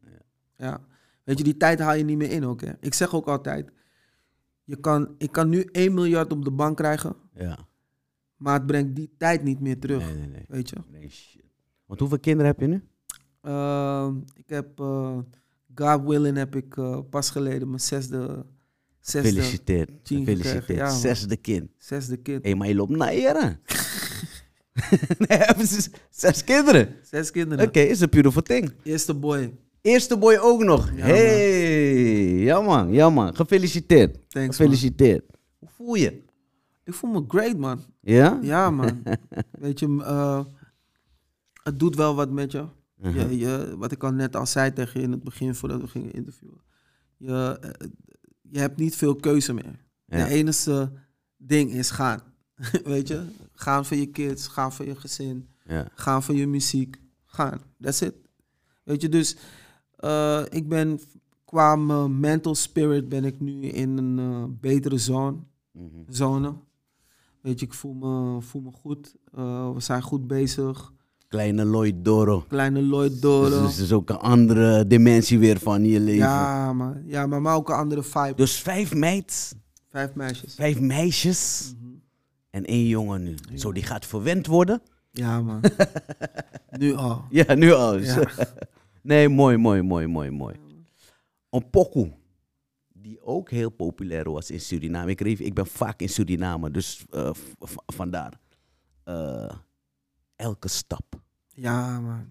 Ja. Weet je, die tijd haal je niet meer in ook. Hè. Ik zeg ook altijd, je kan, ik kan nu 1 miljard op de bank krijgen, Ja. maar het brengt die tijd niet meer terug. Nee, nee, nee. Weet je. nee shit. Want hoeveel kinderen heb je nu? Ehm, ik heb, eh, God willing, heb ik eh, pas geleden mijn zesde, zesde, Gefeliciteerd. Gefeliciteerd. ja, man. Zesde kind. zesde kind. Hé, maar je loopt naar jaren. nee, hebben ze zes kinderen. Zes kinderen. Oké, is een beautiful thing. Eerste boy. Eerste boy ook nog. Ja, hey, ja man, ja man. Gefeliciteerd. Thanks, man. Gefeliciteerd. Hoe voel je? Ik voel me great, man. Ja? Ja, man. Weet je, eh, het doet wel wat met je. Mhm. je, je. Wat ik al net al zei tegen je in het begin voordat we gingen interviewen. Je, eh, je hebt niet veel keuze meer. Ja. De enige ding is gaan. Weet je? Gaan voor je kids, gaan voor je gezin, Ja. gaan voor je muziek. Gaan. That's it. Weet je, dus eh, ik ben qua mijn mental spirit ben ik nu in een eh, betere zone Mhm. zone. Weet je, ik voel me, voel me goed. We zijn goed bezig. Kleine Lloyd Doro. Kleine Lloyd Dus Doro. het is ook een andere dimensie weer van je leven. ja, man. Ja, maar, maar ook een andere vibe. Dus vijf meids, Vijf meisjes. vijf meisjes Mhm. en één jongen nu. Zo, die gaat verwend worden? Ja, man. nu al. Ja, nu al. Ja. nee, mooi, mooi, mooi, mooi, mooi. Een pokoe, die ook heel populair was in Suriname. Ik, ik ben vaak in Suriname, dus eh, vandaar. Eh, elke stap. Ja, man.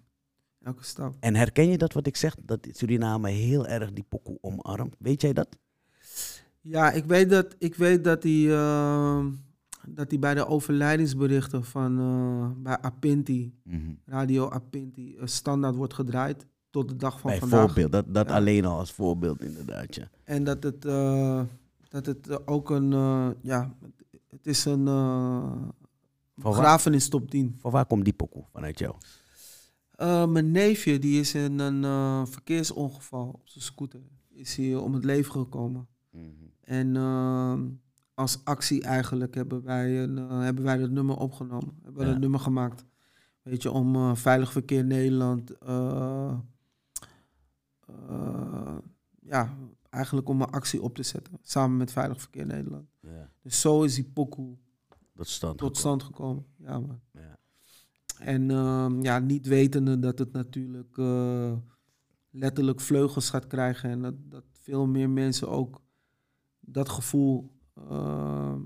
Elke stap. En herken je dat wat ik zeg? Dat Suriname heel erg die pokoe omarmt. Weet jij dat? Ja, ik weet dat, ik weet dat hij eh, dat hij bij de overlijdingsberichten van eh, bij Apinti, Radio Apinti, eh, standaard wordt gedraaid tot de dag van vandaag. Bijvoorbeeld, dat, dat Ja. alleen al als voorbeeld inderdaad, ja. En dat het, eh, dat het ook een, ja, het is een Van waar, begrafenis top 10. van waar komt die pokoe vanuit jou? Eh, mijn neefje die is in een eh, verkeersongeval op zijn scooter. Is hij om het leven gekomen. En eh, als actie eigenlijk hebben wij, een, eh, hebben wij dat nummer opgenomen. Hebben we Ja. dat nummer gemaakt. Weet je, om eh, Veilig Verkeer Nederland... eh, eh, ja, eigenlijk om een actie op te zetten. Samen met Veilig Verkeer Nederland. Ja, Dus zo is die pokoe stand. tot stand gekomen. Ja, man. Ja. En ehm, ja, niet wetende dat het natuurlijk eh, letterlijk vleugels gaat krijgen. En dat, dat veel meer mensen ook dat gevoel. ehm,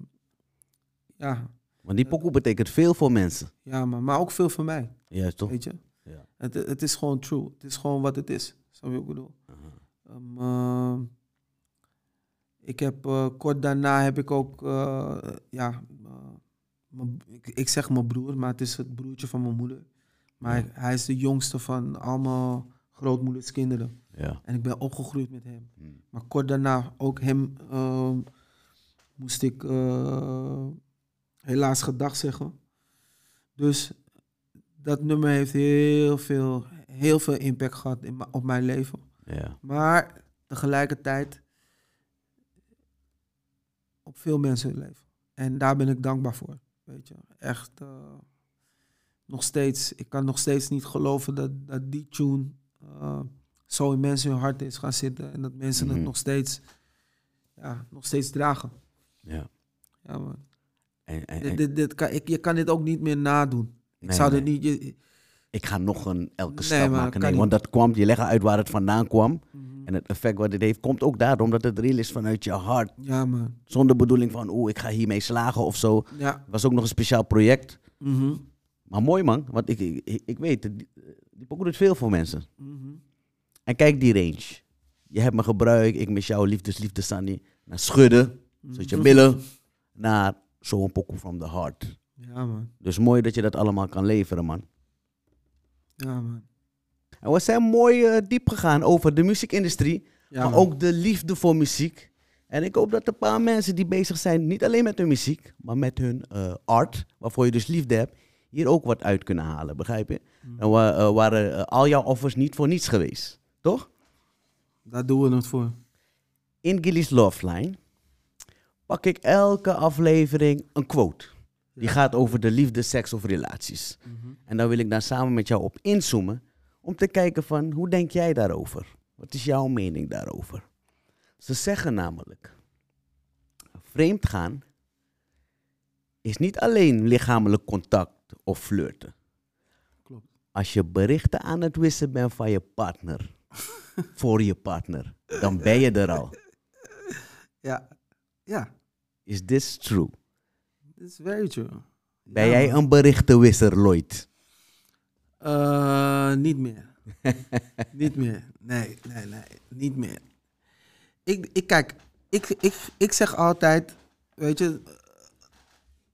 ja, Want die pokoe betekent veel voor mensen. ja maar, maar ook veel voor mij. Juist toch? Weet je? Ja. Het, het is gewoon true. Het is gewoon wat het is. Je wat ik bedoel? Aha. Ik heb eh, kort daarna heb ik ook, eh, ja, eh, ik, ik zeg mijn broer, maar het is het broertje van mijn moeder. Maar Ja. hij, is de jongste van allemaal grootmoeders kinderen. Ja. En ik ben opgegroeid met hem. Hm. Maar kort daarna ook hem ehm, moest ik helaas gedag zeggen. Dus dat nummer heeft heel veel, heel veel impact gehad in, op mijn leven. Ja. Maar tegelijkertijd op veel mensen hun leven. En daar ben ik dankbaar voor. Weet je, echt eh, nog steeds. Ik kan nog steeds niet geloven dat, dat die tune eh, zo in mensen hun hart is gaan zitten. En dat mensen Mhm. het nog steeds, ja, nog steeds dragen. ja. Ja, man. En, en, Dit, en- dit, dit kan, ik, je kan dit ook niet meer nadoen. ik zou nee. dit niet. Je, Ik ga nog een elke stap maken. Nee, want dat kwam, je legt uit waar het vandaan kwam. Mhm. En het effect wat het heeft, komt ook daardoor omdat het real is vanuit je hart. ja, man. Zonder bedoeling van, oeh, ik ga hiermee slagen of zo. Het Ja. was ook nog een speciaal project. Mhm. Maar mooi man, want ik, ik, ik- weet, die, die pokoe doet veel voor mensen. Mhm. En kijk die range. Je hebt me gebruikt, ik mis jou, liefdes, liefdes, Sandy. Naar schudden, zodat je billen, naar zo'n pokoe from the heart. Ja, man. Dus mooi dat je dat allemaal kan leveren, man. Ja, man. En we zijn mooi eh, diep gegaan over de muziekindustrie, Ja, maar ook de liefde voor muziek. En ik hoop dat een paar mensen die bezig zijn, niet alleen met hun muziek, maar met hun eh, art, waarvoor je dus liefde hebt, hier ook wat uit kunnen halen, begrijp je? Mm. En wa- eh, waren al jouw offers niet voor niets geweest, toch? Daar doen we het voor. In Gilly's Love Line pak ik elke aflevering een quote. Die gaat over de liefde, seks of relaties. Mhm. En daar wil ik daar samen met jou op inzoomen. Om te kijken van, hoe denk jij daarover? Wat is jouw mening daarover? Ze zeggen namelijk, vreemd gaan is niet alleen lichamelijk contact of flirten. Klopt. Als je berichten aan het wisselen bent van je partner, voor je partner, dan ben je er al. Ja. Ja. Is this true? Is very true. Ben Ja, jij een berichtenwisser, Lloyd? Eh, niet meer. niet meer. Nee, nee, nee. Niet meer. Ik, ik kijk, ik, ik, ik zeg altijd, weet je,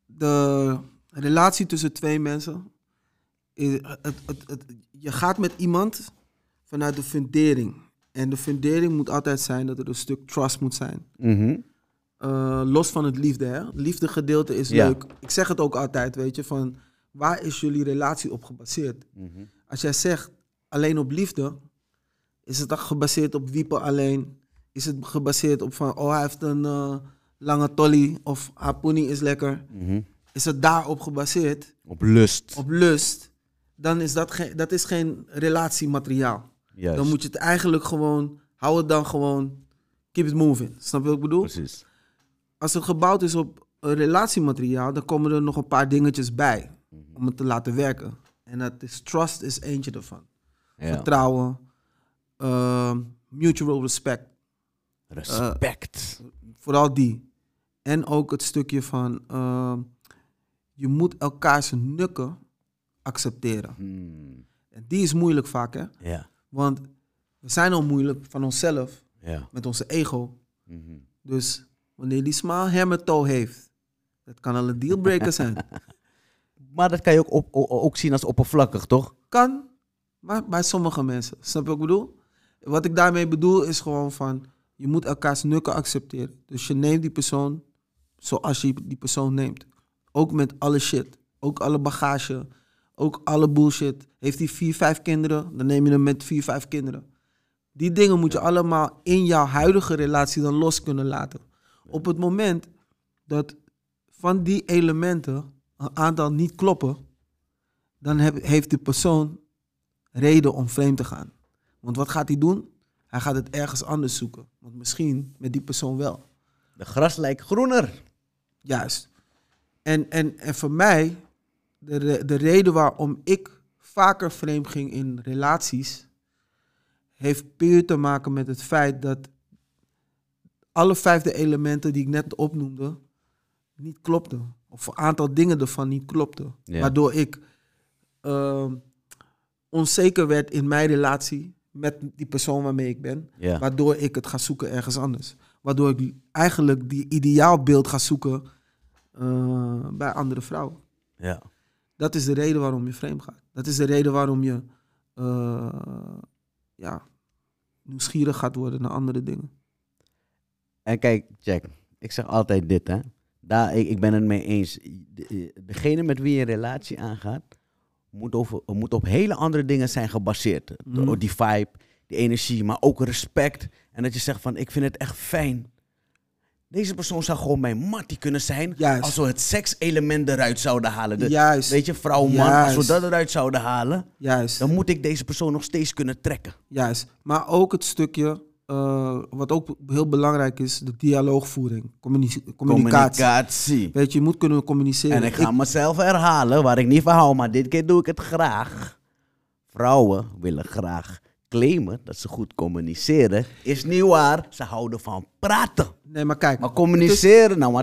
de relatie tussen twee mensen, is, het, het, het, je gaat met iemand vanuit de fundering. En de fundering moet altijd zijn dat er een stuk trust moet zijn. Mhm. Eh, los van het liefde, hè. Liefde gedeelte is Ja. leuk. Ik zeg het ook altijd, weet je, van waar is jullie relatie op gebaseerd? Mhm. Als jij zegt alleen op liefde, is het dan gebaseerd op wiepen alleen? Is het gebaseerd op van, oh hij heeft een eh, lange tolly of haar pony is lekker? Mhm. Is het daarop gebaseerd, Op lust. op lust? Dan is dat, geen dat is geen relatiemateriaal. Juist. Dan moet je het eigenlijk gewoon, hou het dan gewoon, keep it moving. Snap je wat ik bedoel? Precies. Als het gebouwd is op relatiemateriaal, dan komen er nog een paar dingetjes bij om het te laten werken. En dat is trust is eentje ervan. Ja. Vertrouwen, ehm, mutual respect, Respect. vooral die. En ook het stukje van ehm, je moet elkaars nukken accepteren. Hmm. En die is moeilijk vaak, hè? Ja. Want we zijn al moeilijk van onszelf, Ja. met onze ego. Mhm. Dus wanneer die small hammer toe heeft, dat kan al een dealbreaker zijn. Maar dat kan je ook, op, ook zien als oppervlakkig, toch? Kan, maar bij sommige mensen. Snap je wat ik bedoel? Wat ik daarmee bedoel is gewoon van, je moet elkaars nukken accepteren. Dus je neemt die persoon zoals je die persoon neemt. Ook met alle shit. Ook alle bagage. Ook alle bullshit. Heeft hij vier, vijf kinderen, dan neem je hem met vier, vijf kinderen. Die dingen moet je allemaal in jouw huidige relatie dan los kunnen laten. Op het moment dat van die elementen een aantal niet kloppen, dan heb- heeft de persoon reden om vreemd te gaan. Want wat gaat hij doen? Hij gaat het ergens anders zoeken. Want misschien met die persoon wel. De gras lijkt groener. Juist. En, en, en voor mij, de, de reden waarom ik vaker vreemd ging in relaties, heeft puur te maken met het feit dat alle vijfde elementen die ik net opnoemde, niet klopten. Of een aantal dingen ervan niet klopten. Ja. Waardoor ik ehm, onzeker werd in mijn relatie met die persoon waarmee ik ben. Ja. Waardoor ik het ga zoeken ergens anders. Waardoor ik eigenlijk die ideaalbeeld ga zoeken eh, bij andere vrouwen. Ja. Dat is de reden waarom je vreemd gaat. Dat is de reden waarom je eh, ja, nieuwsgierig gaat worden naar andere dingen. En kijk, Jack, ik zeg altijd dit, hè. Daar, ik, ik ben het mee eens. De- Degene met wie je een relatie aangaat, moet, over, moet op hele andere dingen zijn gebaseerd. Mhm. Die vibe, die energie, maar ook respect. En dat je zegt van, ik vind het echt fijn. Deze persoon zou gewoon mijn mattie kunnen zijn Juist. als we het sekselement eruit zouden halen. De- Juist. Weet je, vrouw, man, als we dat eruit zouden halen, Juist. dan moet ik deze persoon nog steeds kunnen trekken. Juist. Maar ook het stukje, eh, wat ook heel belangrijk is, de dialoogvoering. Communi- communicatie. Communicatie. Weet je, je moet kunnen communiceren. En ik ga mezelf herhalen waar ik niet van hou, maar dit keer doe ik het graag. Vrouwen willen graag claimen dat ze goed communiceren. Is niet waar, ze houden van praten. Nee, maar kijk. Maar communiceren, nou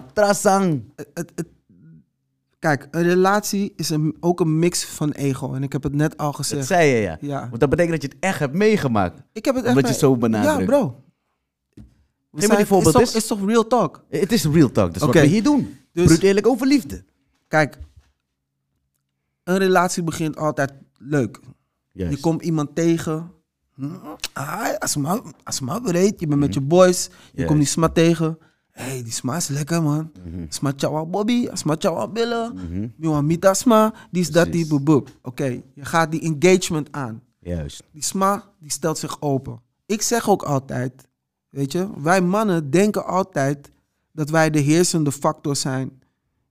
het, het, het- kijk, een relatie is een, ook een mix van ego. En ik heb het net al Dat gezegd. zei je ja. Ja. Want dat betekent dat je het echt hebt meegemaakt. Ik heb het echt Omdat je zo benadrukt. Ja, bro. We me die voorbeeld is is toch real talk? Het is real talk, dat is wat we hier doen. Dus- Bruut eerlijk over liefde. Kijk, een relatie begint altijd leuk. Juist. Je komt iemand tegen. Hm, Ah, Asma, Asma bereid. Je bent met je boys. Je Juist. komt die Sma tegen. Hé, hey, die Sma is lekker, man. Mhm. Asma chawa Bobby. Asma chawa Billen. Mhm. Miwa Mita Asma. Die is dat, die boep. Oké, je gaat die engagement aan. Juist. Die Sma, die stelt zich open. Ik zeg ook altijd, weet je, wij mannen denken altijd dat wij de heersende factor zijn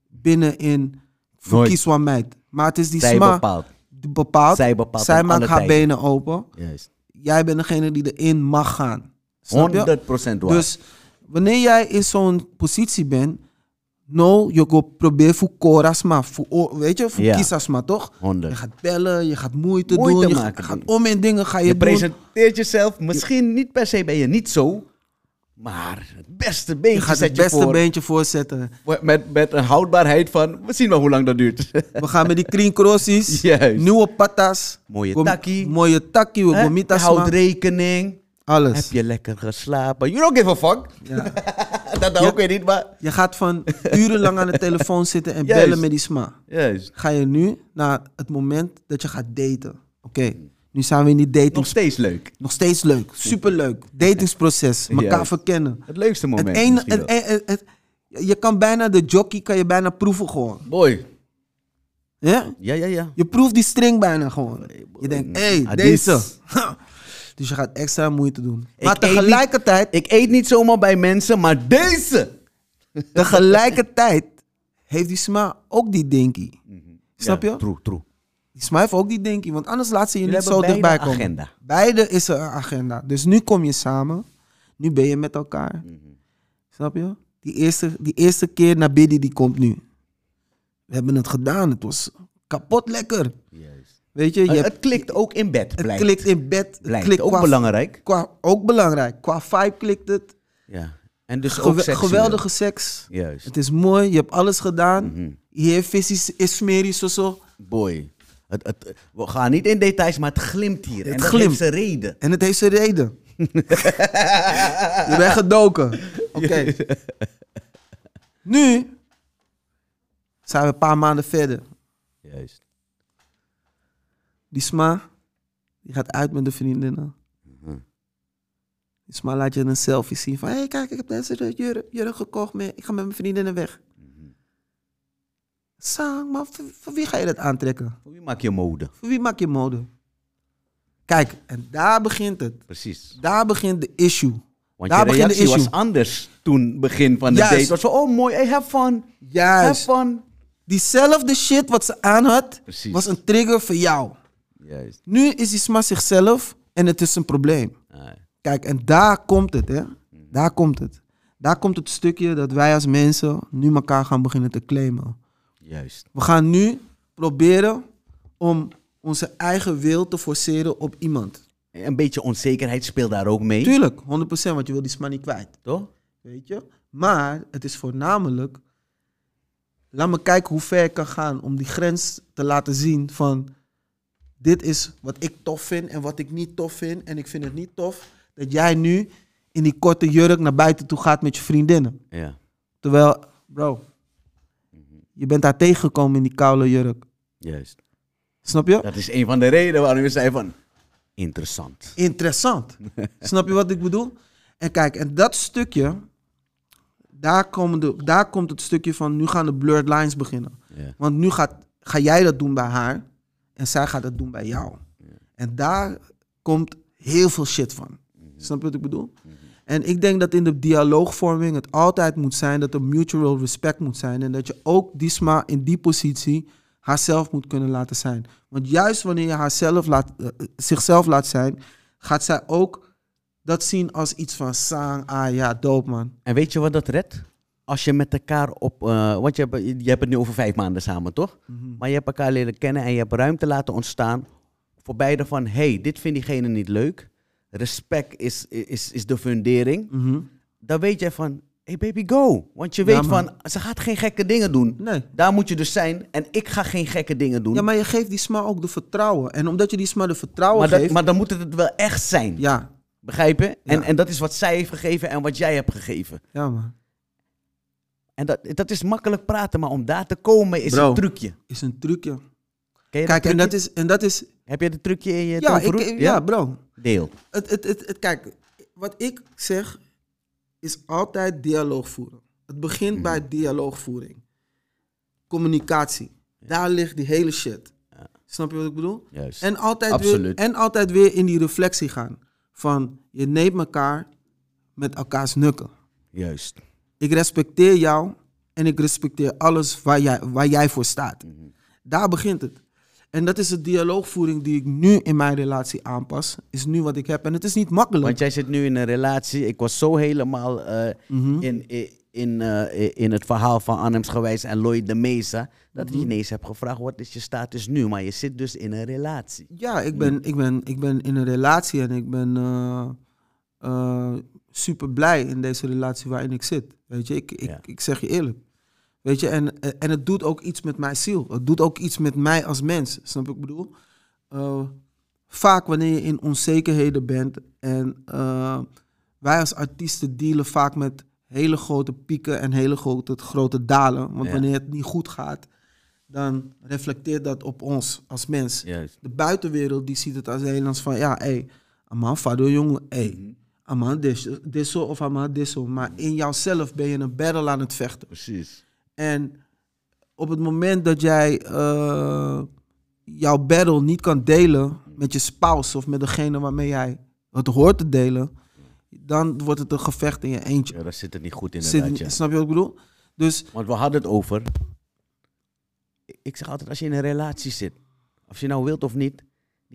binnenin. Kieswa meid. Maar het is die Zij Sma bepaalt. die bepaalt. Zij bepaalt Zij maakt haar tijden. benen open. Juist. Jij bent degene die erin mag gaan. Snap je? 100% waar. Dus wanneer jij in zo'n positie bent, no, je gaat proberen voor korasma, voor, weet je, voor Ja. kiesasma, toch? 100. Je gaat bellen, je gaat moeite, Moeite doen, je maken, gaat om in dingen, ga je, Je doen. presenteert jezelf. Misschien niet per se ben je niet zo. Maar het beste Je beentje gaat zet het je beste voor. beentje voorzetten. Met, met een houdbaarheid van... We zien wel hoe lang dat duurt. We gaan met die Juist. nieuwe patas, Mooie takkie. mooie takkie, we gomitasma, Houd rekening. Alles. Heb je lekker geslapen? You don't give a fuck. Ja. dat ook weer niet, maar... Je gaat van urenlang aan de telefoon zitten en Juist. bellen met die sma. Juist. Ga je nu naar het moment dat je gaat daten. Oké, nu zijn we in die dating. Nog steeds leuk. Nog steeds leuk, superleuk. Datingsproces, elkaar Juist. verkennen. Het leukste moment Het ene, misschien het, het, het- je kan bijna de jockey kan je bijna proeven gewoon. Boy. Ja? Ja, ja, ja. Je proeft die string bijna gewoon. Je denkt, hé, hey, Adis. deze. dus je gaat extra moeite doen. Ik maar eet niet- tegelijkertijd, Ik eet niet zomaar bij mensen, maar deze... tegelijkertijd heeft die sma ook die dinky. Snap Ja, je? True, true. Die sma heeft ook die dinky, want anders laat ze je Jullie niet zo dichtbij komen. agenda. Beide is er een agenda. Dus nu kom je samen. Nu ben je met elkaar. Mhm. Snap je? Die eerste, die eerste keer naar Biddy, die komt nu. We hebben het gedaan. Het was kapot lekker. Juist. Weet je, je Het, hebt- het klikt ook in bed, het klikt in bed. Blijkt klikt ook qua, belangrijk. Qua, ook belangrijk. Qua vibe klikt het. Ja. En dus Gewe- geweldige seks. Juist. Het is mooi. Je hebt alles gedaan. Mhm. Hier visie is smerisch of zo. Boy. Het, het, we gaan niet in details, maar het glimt hier. en Het dat glimt. heeft zijn reden. En het heeft zijn reden. je bent gedoken. Oké. Nu zijn we een paar maanden verder. Juist. Die Sma, die gaat uit met de vriendinnen. Mhm. Die Sma laat je een selfie zien van... Hé, hey, kijk, ik heb deze jurk, jurk gekocht. Mee. Ik ga met mijn vriendinnen weg. Mhm. Sang, maar voor, voor wie ga je dat aantrekken? Voor wie maak je mode? Voor wie maak je mode? Kijk, en daar begint het. Precies. Daar begint de issue. Want Daar je reactie was anders toen begin van de Juist. date. Was zo, oh mooi, hey, have fun. Have Juist. fun. Diezelfde shit wat ze aan had, Precies. was een trigger voor jou. Juist. Nu is die Sma zichzelf en het is een probleem. Ah, Kijk, en daar komt het, hè. Daar komt het. Daar komt het stukje dat wij als mensen nu elkaar gaan beginnen te claimen. juist. We gaan nu proberen om onze eigen wil te forceren op iemand. Een beetje onzekerheid speelt daar ook mee. Tuurlijk, 100%, want je wil die Sma niet kwijt. Toch? Weet je? Maar het is voornamelijk. Laat me kijken hoe ver ik kan gaan om die grens te laten zien van. Dit is wat ik tof vind en wat ik niet tof vind. En ik vind het niet tof dat jij nu in die korte jurk naar buiten toe gaat met je vriendinnen. Ja. Terwijl, bro, je bent daar tegengekomen in die koude jurk. Juist. Snap je? Dat is een van de redenen waarom we zeiden van... Interessant. Interessant. Snap je wat ik bedoel? En kijk, en dat stukje, daar, komen de, daar komt het stukje van, nu gaan de blurred lines beginnen. Ja. Want nu gaat, ga jij dat doen bij haar en zij gaat dat doen bij jou. En daar komt heel veel shit van. Snap je wat ik bedoel? En ik denk dat in de dialoogvorming het altijd moet zijn dat er mutual respect moet zijn. En dat je ook Disma in die positie haarzelf moet kunnen laten zijn. Want juist wanneer je haarzelf laat, eh, zichzelf laat zijn, gaat zij ook dat zien als iets van sang, ah ja, dope man. En weet je wat dat redt? Als je met elkaar op... eh, want je hebt, je hebt het nu over vijf maanden samen, toch? Maar je hebt elkaar leren kennen en je hebt ruimte laten ontstaan... voor beide van, hey, dit vindt diegene niet leuk. Respect is, is, is de fundering. Mhm. Dan weet jij van, hey baby, go. Want je weet van, ze gaat geen gekke dingen doen. Nee. Daar moet je dus zijn. En ik ga geen gekke dingen doen. Ja, maar je geeft die sma ook de vertrouwen. En omdat je die sma de vertrouwen maar, dat- geeft... maar dan moet het wel echt zijn. Ja, Begrijp je? En, Ja. en dat is wat zij heeft gegeven en wat jij hebt gegeven. ja man. En dat, dat is makkelijk praten, maar om daar te komen is Bro. een trucje. Is een trucje. Kijk, en dat is... En dat is Heb je het trucje in je ja, ik, ja, bro. Deel. Het, het, het, het, kijk, wat ik zeg is altijd dialoog voeren. Het begint bij dialoogvoering. Communicatie. Daar ligt die hele shit. Snap je wat ik bedoel? Juist. En altijd, weer, en altijd weer in die reflectie gaan. Van je neemt elkaar met elkaars nukken. Juist. Ik respecteer jou en ik respecteer alles waar jij, waar jij voor staat. Mhm. Daar begint het. En dat is de dialoogvoering die ik nu in mijn relatie aanpas. Is nu wat ik heb. En het is niet makkelijk. Want jij zit nu in een relatie. Ik was zo helemaal eh, Mhm. in, in, in, eh, in het verhaal van Arnhems Gewijs en Lloyd de Mesa. Dat Mhm. ik ineens heb gevraagd, wat is je status nu? Maar je zit dus in een relatie. Ja, ik ben, ik, ben, ik ben in een relatie en ik ben eh, super blij in deze relatie waarin ik zit. Weet je, ik, ik, Ja. ik zeg je eerlijk. Weet je, en, en het doet ook iets met mijn ziel. Het doet ook iets met mij als mens. Snap ik bedoel? Eh, vaak wanneer je in onzekerheden bent en eh, wij als artiesten dealen vaak met hele grote pieken en hele grote, grote dalen. Want Ja. wanneer het niet goed gaat, dan reflecteert dat op ons als mens. Juist. De buitenwereld die ziet het als Nederlands van ja, hé, hey, aman, fado jongen, hé, hey, aman, dis- disso of aman, disso. Maar in jouzelf ben je een battle aan het vechten. Precies. En op het moment dat jij eh, jouw battle niet kan delen met je spouse of met degene waarmee jij het hoort te delen, dan wordt het een gevecht in je eentje. Ja, daar zit het niet goed Zit- inderdaad. ja. Snap je wat ik bedoel? Dus Want we hadden het over. Ik zeg altijd, als je in een relatie zit, of je nou wilt of niet,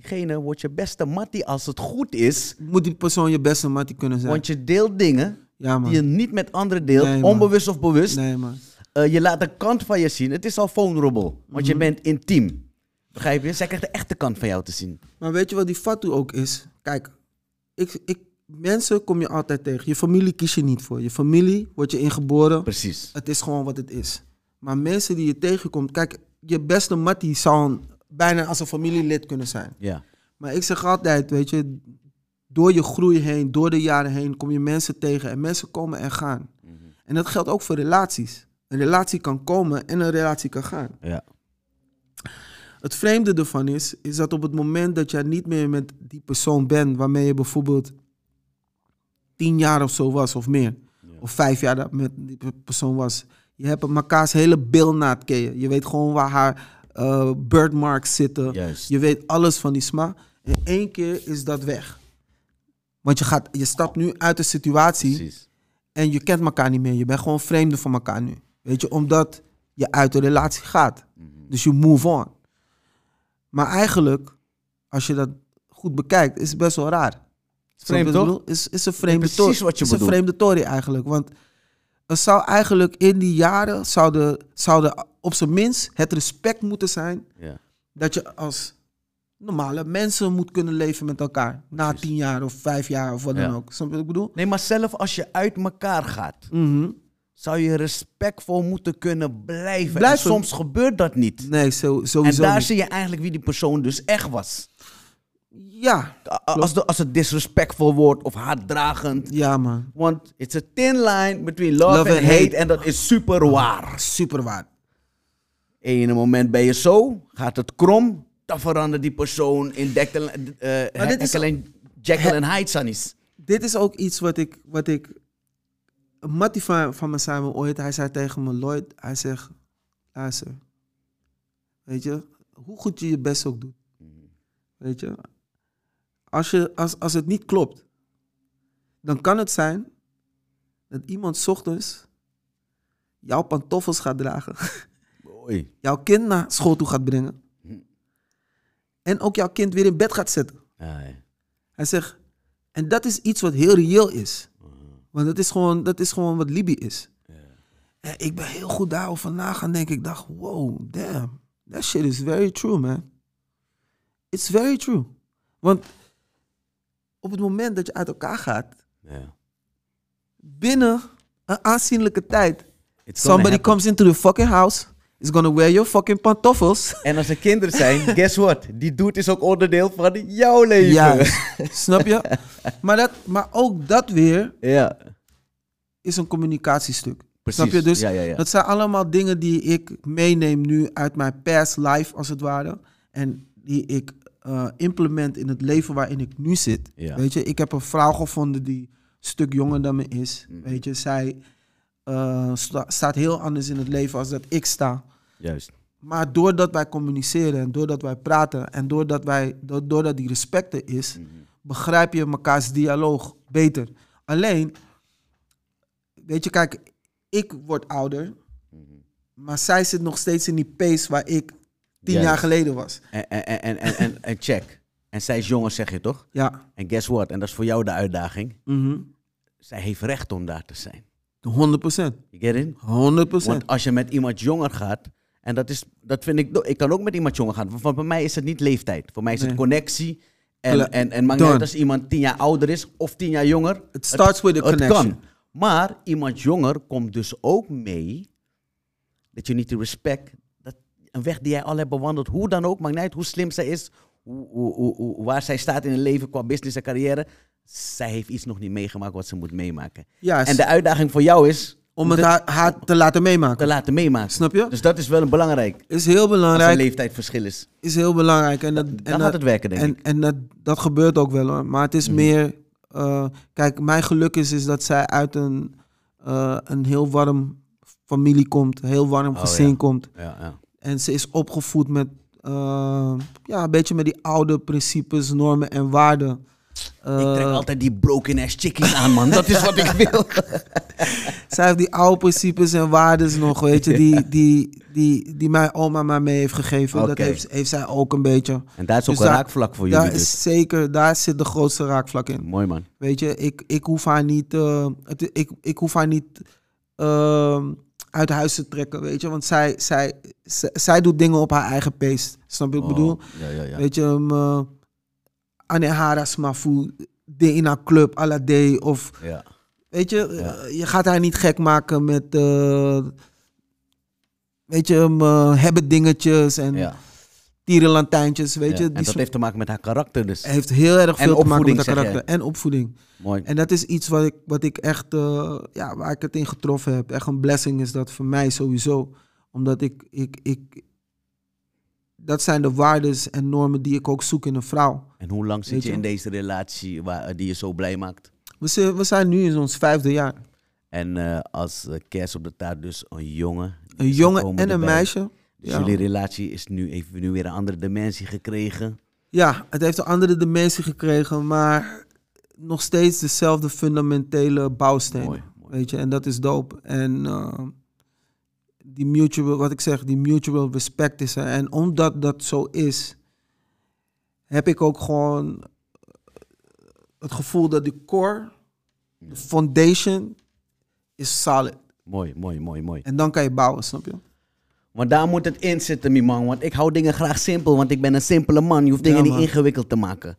diegene wordt je beste mattie als het goed is. moet die persoon je beste mattie kunnen zijn. Want je deelt dingen ja, die je niet met anderen deelt, Nee, onbewust of bewust. Nee, man. Eh, je laat een kant van je zien. Het is al vulnerable, want je bent intiem. Begrijp je? Zij krijgt de echte kant van jou te zien. Maar weet je wat die fatu ook is? Kijk, ik, ik, mensen kom je altijd tegen. Je familie kies je niet voor. Je familie wordt je ingeboren. Precies. Het is gewoon wat het is. Maar mensen die je tegenkomt... Kijk, je beste mattie zou een- bijna als een familielid kunnen zijn. Ja. Maar ik zeg altijd, weet je... Door je groei heen, door de jaren heen... kom je mensen tegen en mensen komen en gaan. En dat geldt ook voor relaties. Een relatie kan komen en een relatie kan gaan. Ja. Het vreemde ervan is, is dat op het moment dat jij niet meer met die persoon bent, waarmee je bijvoorbeeld tien jaar of zo was of meer, of vijf jaar dat met die persoon was, je hebt mekaars hele bilnaad ken je. Je weet gewoon waar haar eh birdmarks zitten. Juist. Je weet alles van die sma. In één keer is dat weg. Want je, gaat, je stapt nu uit de situatie Precies. en je kent elkaar niet meer. Je bent gewoon vreemden van elkaar nu. Weet je, omdat je uit de relatie gaat. Dus je move on. Maar eigenlijk, als je dat goed bekijkt, is het best wel raar. Ik toch? Is, is een vreemde Precies tory. wat je is een vreemde tory eigenlijk. Want er zou eigenlijk in die jaren, zouden, zouden op zijn minst het respect moeten zijn Ja. dat je als normale mensen moet kunnen leven met elkaar. Na tien jaar of vijf jaar of wat dan Ja. ook. Snap je wat ik bedoel? Nee, maar zelf als je uit elkaar gaat, Mhm. zou je respectvol moeten kunnen blijven. En soms gebeurt dat niet. Nee, zo, En sowieso daar niet. zie je eigenlijk wie die persoon dus echt was. Ja, Als, de, als het disrespectvol wordt of haatdragend. ja man. Want it's a thin line between love, Love and and hate. En dat is super waar. Super waar. Eén moment ben je zo, gaat het krom. Dan verandert die persoon in eh Maar dit is- Jekyll en- en Hyde, Sunnies. Dit is ook iets wat ik... Wat ik mattie van, van me zei me ooit, hij zei tegen me, Lloyd, hij zegt, luister, weet je, hoe goed je je best ook doet, weet je, als, je als, als het niet klopt, dan kan het zijn dat iemand 's ochtends jouw pantoffels gaat dragen, Mooi. jouw kind naar school toe gaat brengen en ook jouw kind weer in bed gaat zetten. Ja, ja. Hij zegt, en dat is iets wat heel reëel is. Want dat is gewoon, dat is gewoon wat Libi is. En ik ben heel goed daarover na gaan denken. Ik dacht, wow, damn. That shit is very true, man. It's very true. Want op het moment dat je uit elkaar gaat, Ja. binnen een aanzienlijke tijd, somebody happen. comes into the fucking house, is gonna wear your fucking pantoffels. En als er kinderen zijn, guess what? Die dude is ook onderdeel van jouw leven. Ja, snap je? Maar, dat, maar ook dat weer Ja, is een communicatiestuk. precies. Snap je? Dus ja, ja, ja. dat zijn allemaal dingen die ik meeneem nu uit mijn past life, als het ware. En die ik eh, implement in het leven waarin ik nu zit. Ja. Weet je, ik heb een vrouw gevonden die een stuk jonger dan me is. Mhm. Weet je, zij eh, sta- staat heel anders in het leven als dat ik sta. Juist. Maar doordat wij communiceren en doordat wij praten en doordat, wij, do- doordat die respect er is, Mhm. begrijp je mekaars dialoog beter. Alleen, weet je, kijk, ik word ouder, Mhm. maar zij zit nog steeds in die pace waar ik tien Juist. jaar geleden was. En, en, en, en, en, en check. En zij is jonger, zeg je toch? Ja, En guess what? En dat is voor jou de uitdaging. mhm. Zij heeft recht om daar te zijn. 100 procent. You get it? 100 procent. Want als je met iemand jonger gaat, en dat is, dat vind ik, ik kan ook met iemand jonger gaan. Want bij mij is het niet leeftijd. Voor mij is het connectie. En, Kla- en, en maakt niet als iemand tien jaar ouder is of tien jaar jonger. It starts with a het connection. kan. Maar iemand jonger komt dus ook mee dat je niet de respect, een weg die jij al hebt bewandeld, hoe dan ook, maakt niet uit hoe slim zij is, hoe, hoe, hoe, waar zij staat in het leven qua business en carrière. Zij heeft iets nog niet meegemaakt wat ze moet meemaken. Ja, En de uitdaging voor jou is om het dat haar, haar te laten te meemaken. laten meemaken. Snap je? Dus dat is wel belangrijk. Is heel Als er belangrijk. leeftijdsverschil is. Is heel belangrijk. En dat, en Dan gaat dat- het werken, denk en, ik. En dat, dat gebeurt ook wel hoor. Maar het is meer. eh, kijk, mijn geluk is, is dat zij uit een, eh, een heel warm familie komt. Een heel warm Oh, gezin ja. komt. Ja, ja. En ze is opgevoed met. eh, ja, een beetje met die oude principes, normen en waarden. ik trek Eh, altijd die broken ass chickies aan, man. Dat is wat ik wil. zij heeft die oude principes en waarden nog, weet je, die, die, die, die mijn oma mij mee heeft gegeven. Dat heeft, heeft zij ook een beetje. En daar is ook Dus een daar- raakvlak voor jullie. Daar dus. is zeker, daar zit de grootste raakvlak in. Mooi, man. Weet je, ik, ik hoef haar niet, eh, het, ik, ik hoef haar niet uit huis te trekken, weet je. Want zij, zij, zij, zij doet dingen op haar eigen pace. Snap je wat ik bedoel? Oh, Ja, ja, ja. Weet je, um, uh, Anehara Smafu, de in haar club, Alade. Of, ja. weet je, eh, je gaat haar niet gek maken met, eh, weet je, um, hebben dingetjes en ja. Tierenlantijntjes, weet Ja. je. En Die dat sm- heeft te maken met haar karakter dus. heeft heel erg En veel te maken met haar karakter. En opvoeding. Mooi. En dat is iets wat ik, wat ik echt, eh, ja, waar ik het in getroffen heb. Echt een blessing is dat voor mij sowieso. Omdat ik, ik, ik dat zijn de waarden en normen die ik ook zoek in een vrouw. En hoe lang zit je je? in deze relatie waar, die je zo blij maakt? We zijn, we zijn nu in ons vijfde jaar. En eh, als kerst op de taart dus een jongen. Een jongen en een erbij. meisje. Dus Ja. jullie relatie is nu, heeft nu weer een andere dimensie gekregen. ja, het heeft een andere dimensie gekregen, maar nog steeds dezelfde fundamentele bouwstenen. Mooi, mooi. Weet je, en dat is dope. En eh, die mutual, wat ik zeg, die mutual respect is er. En omdat dat zo is, heb ik ook gewoon het gevoel dat de core, de foundation, is solid. Mooi, mooi, mooi, mooi. En dan kan je bouwen, snap je? Want daar moet het in zitten, mi man. Want ik hou dingen graag simpel, want ik ben een simpele man. Je hoeft dingen Ja, niet ingewikkeld te maken.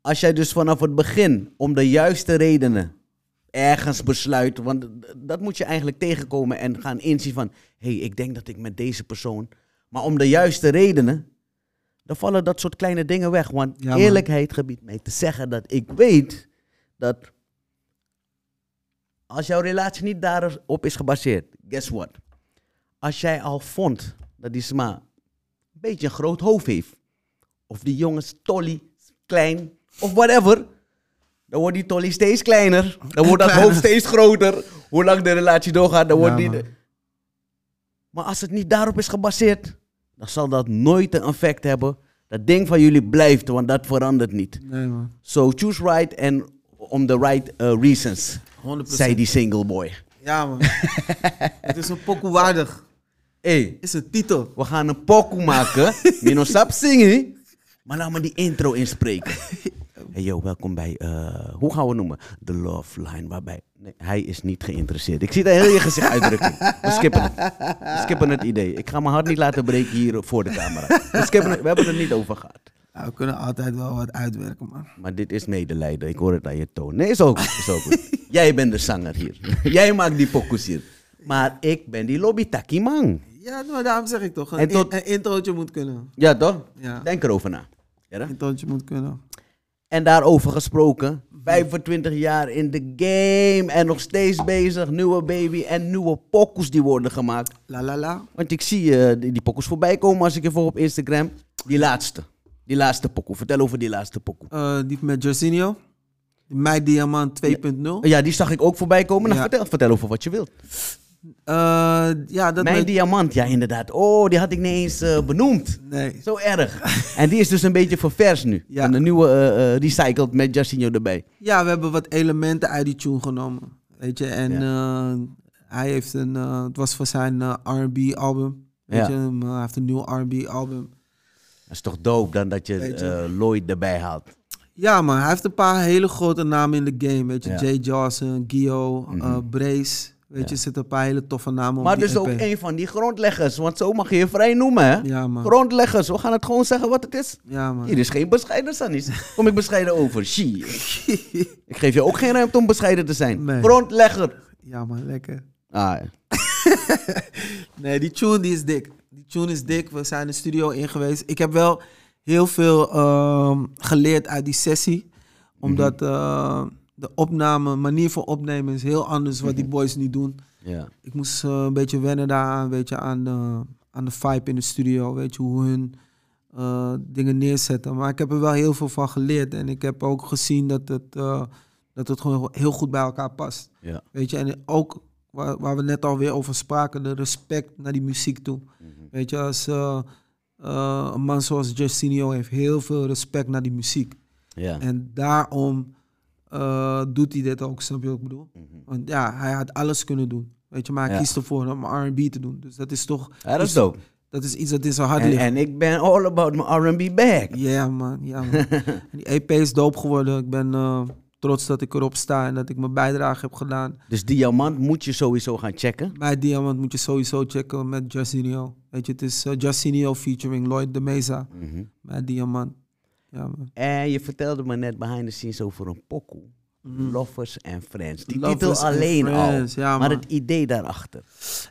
Als jij dus vanaf het begin, om de juiste redenen, ergens besluit. Want dat moet je eigenlijk tegenkomen en gaan inzien van... hé, hey, ik denk dat ik met deze persoon... Maar om de juiste redenen, dan vallen dat soort kleine dingen weg. Want Ja, eerlijkheid gebiedt mij te zeggen dat ik weet dat... Als jouw relatie niet daarop is gebaseerd, guess what? Als jij al vond dat die Sma een beetje een groot hoofd heeft... of die jongens tolly, klein, of whatever... Dan wordt die tolly steeds kleiner. Dan wordt dat hoofd steeds groter. Hoe lang de relatie doorgaat, dan wordt Ja, die... Maar als het niet daarop is gebaseerd, dan zal dat nooit een effect hebben. Dat ding van jullie blijft, want dat verandert niet. Nee, man. So choose right and om the right uh, reasons, 100%. zei die single boy. Ja, man. het is een pokoe waardig. Hey, is een titel. we gaan een pokoe maken. Mino sap zingen. Maar laat me die intro inspreken. Hey yo, welkom bij, eh, hoe gaan we noemen? The Love Line, waarbij... Nee, hij is niet geïnteresseerd. Ik zie daar heel je gezicht uitdrukking. We skippen het. We skippen het idee. Ik ga mijn hart niet laten breken hier voor de camera. We, skippen het. we hebben het er niet over gehad. Ja, we kunnen altijd wel wat uitwerken, man. Maar dit is medelijden. Ik hoor het aan je toon. Nee, is ook, is ook goed. Jij bent de zanger hier. Jij maakt die pokoes hier. Maar ik ben die lobby man. Ja, maar daarom zeg ik toch. Een, En tot- in- een introotje moet kunnen. Ja, toch? Ja. Denk erover na. Ja, introotje moet kunnen. En daarover gesproken. 25 jaar in de game en nog steeds bezig. Nieuwe baby en nieuwe pokoes die worden gemaakt. La la la. Want ik zie eh, die, die pokoes voorbij komen als ik je volg op Instagram. Die laatste. Die laatste pokoe. Vertel over die laatste pokoe. Eh, die met Jorginho. Mijn Diamant 2.0. Ja, die zag ik ook voorbij komen. Nou, Ja. vertel, vertel over wat je wilt. Eh, ja, dat Mijn diamant, ja inderdaad. Oh, die had ik niet eens eh, benoemd. Nee. Zo erg. en die is dus een beetje ververs nu. Ja. En een nieuwe eh, recycled met Jacinho erbij. Ja, we hebben wat elementen uit die tune genomen. Weet je, en hij heeft een... het was voor zijn R&B album. Weet Ja. je, hij heeft een nieuw R&B album. Dat is toch dope dan dat je, Lloyd erbij haalt. Ja, maar hij heeft een paar hele grote namen in de game. Weet je, Ja. Jay Johnson, Gio, Mhm. Brace. Weet je, er zitten een paar hele toffe namen op Maar dus ook een van die grondleggers. Want zo mag je je vrij noemen, hè? Ja, man. Grondleggers. We gaan het gewoon zeggen wat het is. Ja, man. Hier is geen bescheiden, Sannis. Kom ik bescheiden over? Shit. ik geef je ook geen ruimte om bescheiden te zijn. Nee. Grondlegger. Ja, man, lekker. Ah, ja. Nee, die tune die is dik. Die tune is dik. We zijn de studio in geweest. Ik heb wel heel veel ehm, geleerd uit die sessie. Omdat eh, de opname, manier van opnemen is heel anders wat die boys nu doen. ja. Ik moest eh, een beetje wennen daaraan, weet je, aan de, aan de vibe in de studio. Weet je, hoe hun eh, dingen neerzetten. Maar ik heb er wel heel veel van geleerd. En ik heb ook gezien dat het, eh, dat het gewoon heel goed bij elkaar past. Ja. Weet je, en ook waar, waar we net alweer over spraken, de respect naar die muziek toe. Weet je, als een man zoals Justinio heeft heel veel respect naar die muziek. Ja. En daarom eh, doet hij dit ook, snap je wat ik bedoel? Want ja, hij had alles kunnen doen. Weet je, maar hij Ja. kiest ervoor om R&B te doen. Dus dat is toch... Ja, dat is iets- dope. Dat is iets dat in zijn hart En, ligt. en ik ben all about my R&B bag. Ja, man. Ja, man. Die EP is dope geworden. Ik ben eh, trots dat ik erop sta en dat ik mijn bijdrage heb gedaan. Dus Diamant moet je sowieso gaan checken. Bij Diamond moet je sowieso checken met Justinio. Weet je, het is uh, Justinio featuring Lloyd de Mesa. Mhm. Bij Diamant. Ja, man. En je vertelde me net behind the scenes over een pokoe. Lovers and Friends. Die. Lovers titel alleen Friends, al. ja, maar het idee daarachter.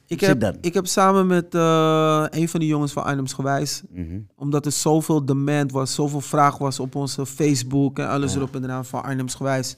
Ik heb, ik heb samen met eh, een van die jongens van Items Gewijs... Mhm. omdat er zoveel demand was, zoveel vraag was op onze Facebook... en alles Ja. erop en eraan van Arnhems Gewijs...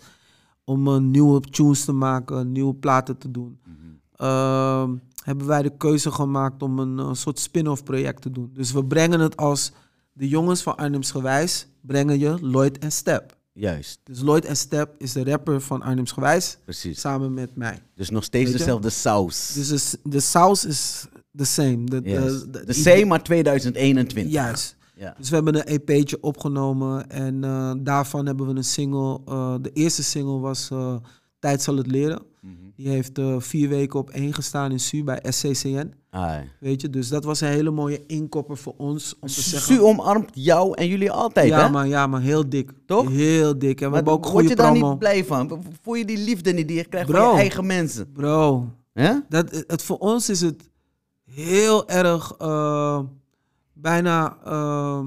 om eh, nieuwe tunes te maken, nieuwe platen te doen... Mhm. ehm, hebben wij de keuze gemaakt om een eh, soort spin-off project te doen. Dus we brengen het als de jongens van Arnhems Gewijs... brengen je Lloyd en Step. Juist, Dus Lloyd en Step is de rapper van Arnhems Gewijs... precies. samen met mij. Dus nog steeds dezelfde saus. Dus de, de saus is the same. De, Yes. de- De same, maar 2021. Juist. Ja. Dus we hebben een EP'tje opgenomen en eh, daarvan hebben we een single. eh, de eerste single was eh, Tijd zal het leren. Mhm. Die heeft vier weken op één gestaan in SU bij SCCN. Weet je, dus dat was een hele mooie inkopper voor ons om te Su zeggen. omarmt jou en jullie altijd, ja, hè? maar ja, maar heel dik. Toch? Heel dik. En we Maar hebben ook word goede je daar promo. niet blij van? Voel je die liefde niet die je krijgt van Bro. je eigen mensen? Bro, Hè? dat, het, voor ons is het heel erg eh, bijna eh,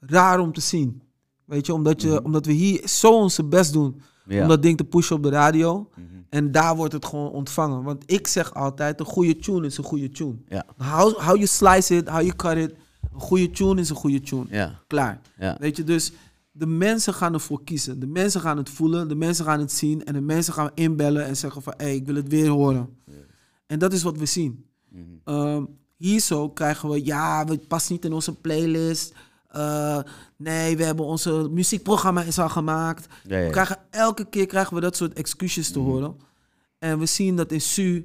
raar om te zien. Weet je, omdat, je, omdat we hier zo onze best doen Ja. om dat ding te pushen op de radio. En daar wordt het gewoon ontvangen. Want ik zeg altijd, een goede tune is een goede tune. Ja. How, how you slice it, how you cut it. Een goede tune is een goede tune. Ja. Klaar. Ja. Weet je, dus de mensen gaan ervoor kiezen. De mensen gaan het voelen, de mensen gaan het zien. En de mensen gaan inbellen en zeggen van, hé, hey, ik wil het weer horen. En dat is wat we zien. Ehm, hier zo krijgen we, ja, het past niet in onze playlist. Eh, nee, we hebben onze muziekprogramma is al gemaakt. Ja, ja. We krijgen, elke keer krijgen we dat soort excuses te horen. En we zien dat in Su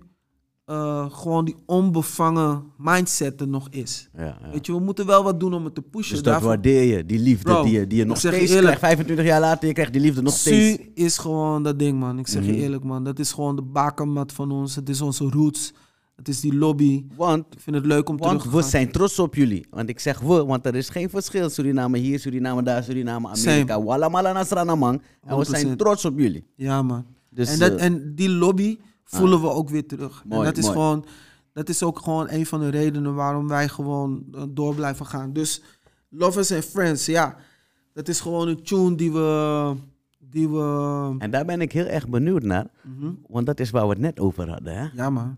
eh, gewoon die onbevangen mindset er nog is. Ja. Weet je, we moeten wel wat doen om het te pushen. Dus dat Daarvoor- waardeer je, die liefde Bro, die je, die je ik nog je steeds krijgt. 25 jaar later, je krijgt die liefde nog steeds. Su is gewoon dat ding, man. Ik zeg Mhm. je eerlijk, man. Dat is gewoon de bakermat van ons. Het is onze roots. Het is die lobby. Want, Ik vind het leuk om terug want te we zijn trots op jullie. Want ik zeg we, want er is geen verschil. Suriname hier, Suriname daar, Suriname Amerika. Walla mala nasrana man. En we zijn 100%. trots op jullie. Ja, man. Dus, en, dat, eh, en die lobby voelen we ook weer terug. Mooi, en dat is, mooi. gewoon, dat is ook gewoon een van de redenen waarom wij gewoon eh, door blijven gaan. Dus Lovers and Friends, ja. Dat is gewoon een tune die we... Die we En daar ben ik heel erg benieuwd naar. Mhm. Want dat is waar we het net over hadden. Hè? Ja, man.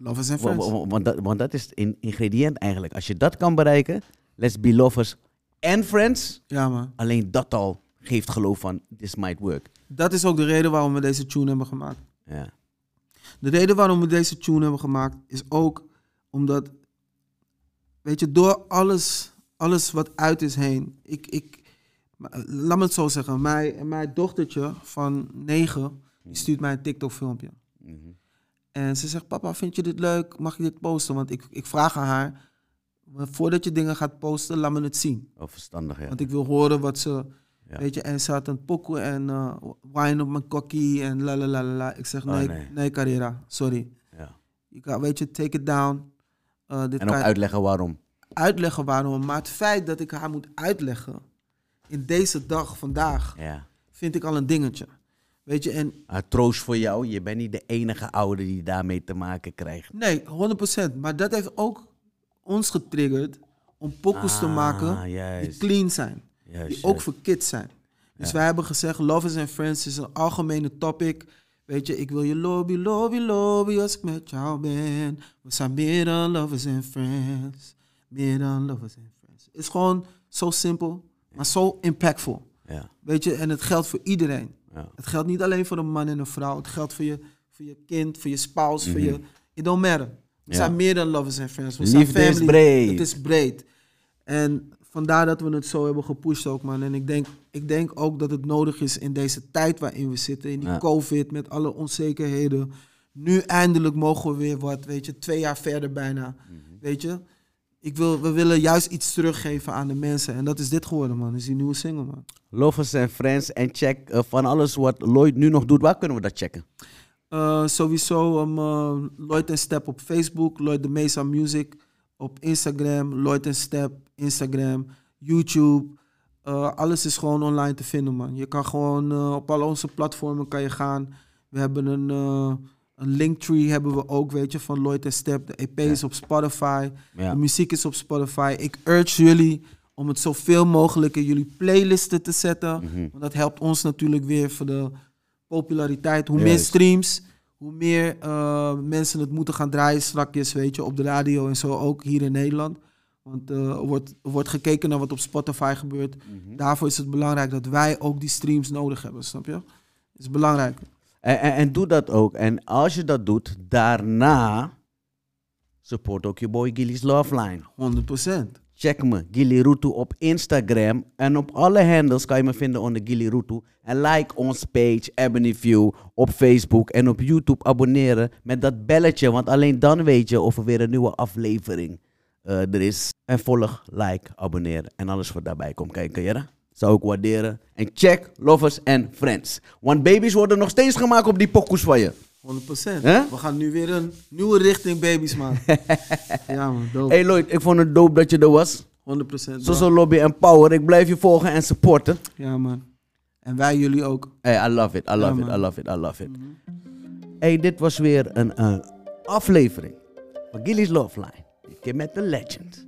Lovers and Friends. wa- Want, dat, want dat is een ingrediënt eigenlijk. Als je dat kan bereiken, let's be lovers and friends. Ja, man. Alleen dat al geeft geloof van, this might work. Dat is ook de reden waarom we deze tune hebben gemaakt. Ja. De reden waarom we deze tune hebben gemaakt is ook omdat, weet je, door alles, alles wat uit is heen. Ik, ik, laat me het zo zeggen. Mijn, mijn dochtertje van negen, die stuurt mij een TikTok-filmpje. Mhm. En ze zegt, papa, vind je dit leuk? Mag je dit posten? Want ik, ik vraag aan haar, voordat je dingen gaat posten, laat me het zien. Oh, verstandig, ja. Want ik wil horen wat ze, Ja. weet je, en ze had een pokoe en eh wine op mijn kokkie en la la la la. Ik zeg, Oh, nee, nee. nee, Carrera, sorry. ja. Je kan, weet je, take it down. Eh, dit En ook uitleggen waarom. uitleggen waarom. Maar het feit dat ik haar moet uitleggen in deze dag, vandaag, Ja. vind ik al een dingetje. Weet je, en Maar troost voor jou, je bent niet de enige ouder die daarmee te maken krijgt. nee, 100%. Maar dat heeft ook ons getriggerd om pokoes te Ah, maken die clean zijn. Juist, die ook juist. voor kids zijn. Dus Ja. wij hebben gezegd, Lovers and Friends is een algemene topic. Weet je, ik wil je lobby, lobby, lobby als ik met jou ben. We zijn meer dan lovers and friends. Meer dan lovers and friends. Het is gewoon zo simpel, maar zo impactful. Ja, Weet je, en het geldt voor iedereen. Ja. Het geldt niet alleen voor een man en een vrouw. Het geldt voor je, voor je kind, voor je spouse, voor Mhm. je... It don't matter. We zijn meer dan lovers and friends. We Liefde zijn is family. breed. Het is breed. En vandaar dat we het zo hebben gepusht ook, man. En ik denk, ik denk ook dat het nodig is in deze tijd waarin we zitten. In die Ja. COVID, met alle onzekerheden. Nu eindelijk mogen we weer wat, weet je. Twee jaar verder bijna, Mhm. weet je. Ik wil, we willen juist iets teruggeven aan de mensen. En dat is dit geworden, man. Dat is die nieuwe single, man. Lovers en friends en check eh, van alles wat Lloyd nu nog doet. Waar kunnen we dat checken? Eh, sowieso um, uh, Lloyd en Step op Facebook, Lloyd de Mesa Music op Instagram, Lloyd en Step, Instagram, YouTube. Alles is gewoon online te vinden, man. Je kan gewoon op al onze platformen kan je gaan. We hebben een, een linktree hebben we ook, weet je, van Lloyd en Step. De EP is op Spotify. De muziek is op Spotify. Ik urge jullie om het zoveel mogelijk in jullie playlisten te zetten. Mhm. Want dat helpt ons natuurlijk weer voor de populariteit. Hoe meer streams, hoe meer eh, mensen het moeten gaan draaien strakjes, weet je, op de radio en zo, ook hier in Nederland. Want eh, er, wordt, er wordt gekeken naar wat op Spotify gebeurt. Mhm. Daarvoor is het belangrijk dat wij ook die streams nodig hebben, snap je? Dat is belangrijk. En, en, en doe dat ook. En als je dat doet, daarna support ook je boy Gilly's Love Line. 100%. Check me, Gilly Rutu op Instagram. En op alle handles kan je me vinden onder Gilly Rutu. En like ons page, Ebony View, op Facebook en op YouTube abonneren met dat belletje. Want alleen dan weet je of er weer een nieuwe aflevering eh, er is. En volg, like, abonneren en alles wat daarbij komt kijken. Ja? Zou ik waarderen. En check Lovers and Friends. Want baby's worden nog steeds gemaakt op die pokoes van je. 100%. Hè? We gaan nu weer een nieuwe richting baby's maken. ja man, dope. Hey Lloyd, ik vond het dope dat je er was. 100%. bro. Zo zo lobby en power. Ik blijf je volgen en supporten. Ja man. En wij jullie ook. Hey, I love it, I love Ja, it. I love it, I love it. Hey, dit was weer een eh, aflevering van Gilly's Love Line. Dit keer met de legend.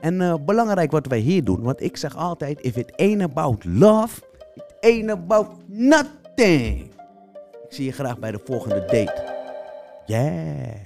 En eh, belangrijk wat wij hier doen, want ik zeg altijd, if it ain't about love, it ain't about nothing. thing. Ik zie je graag bij de volgende date. Yeah.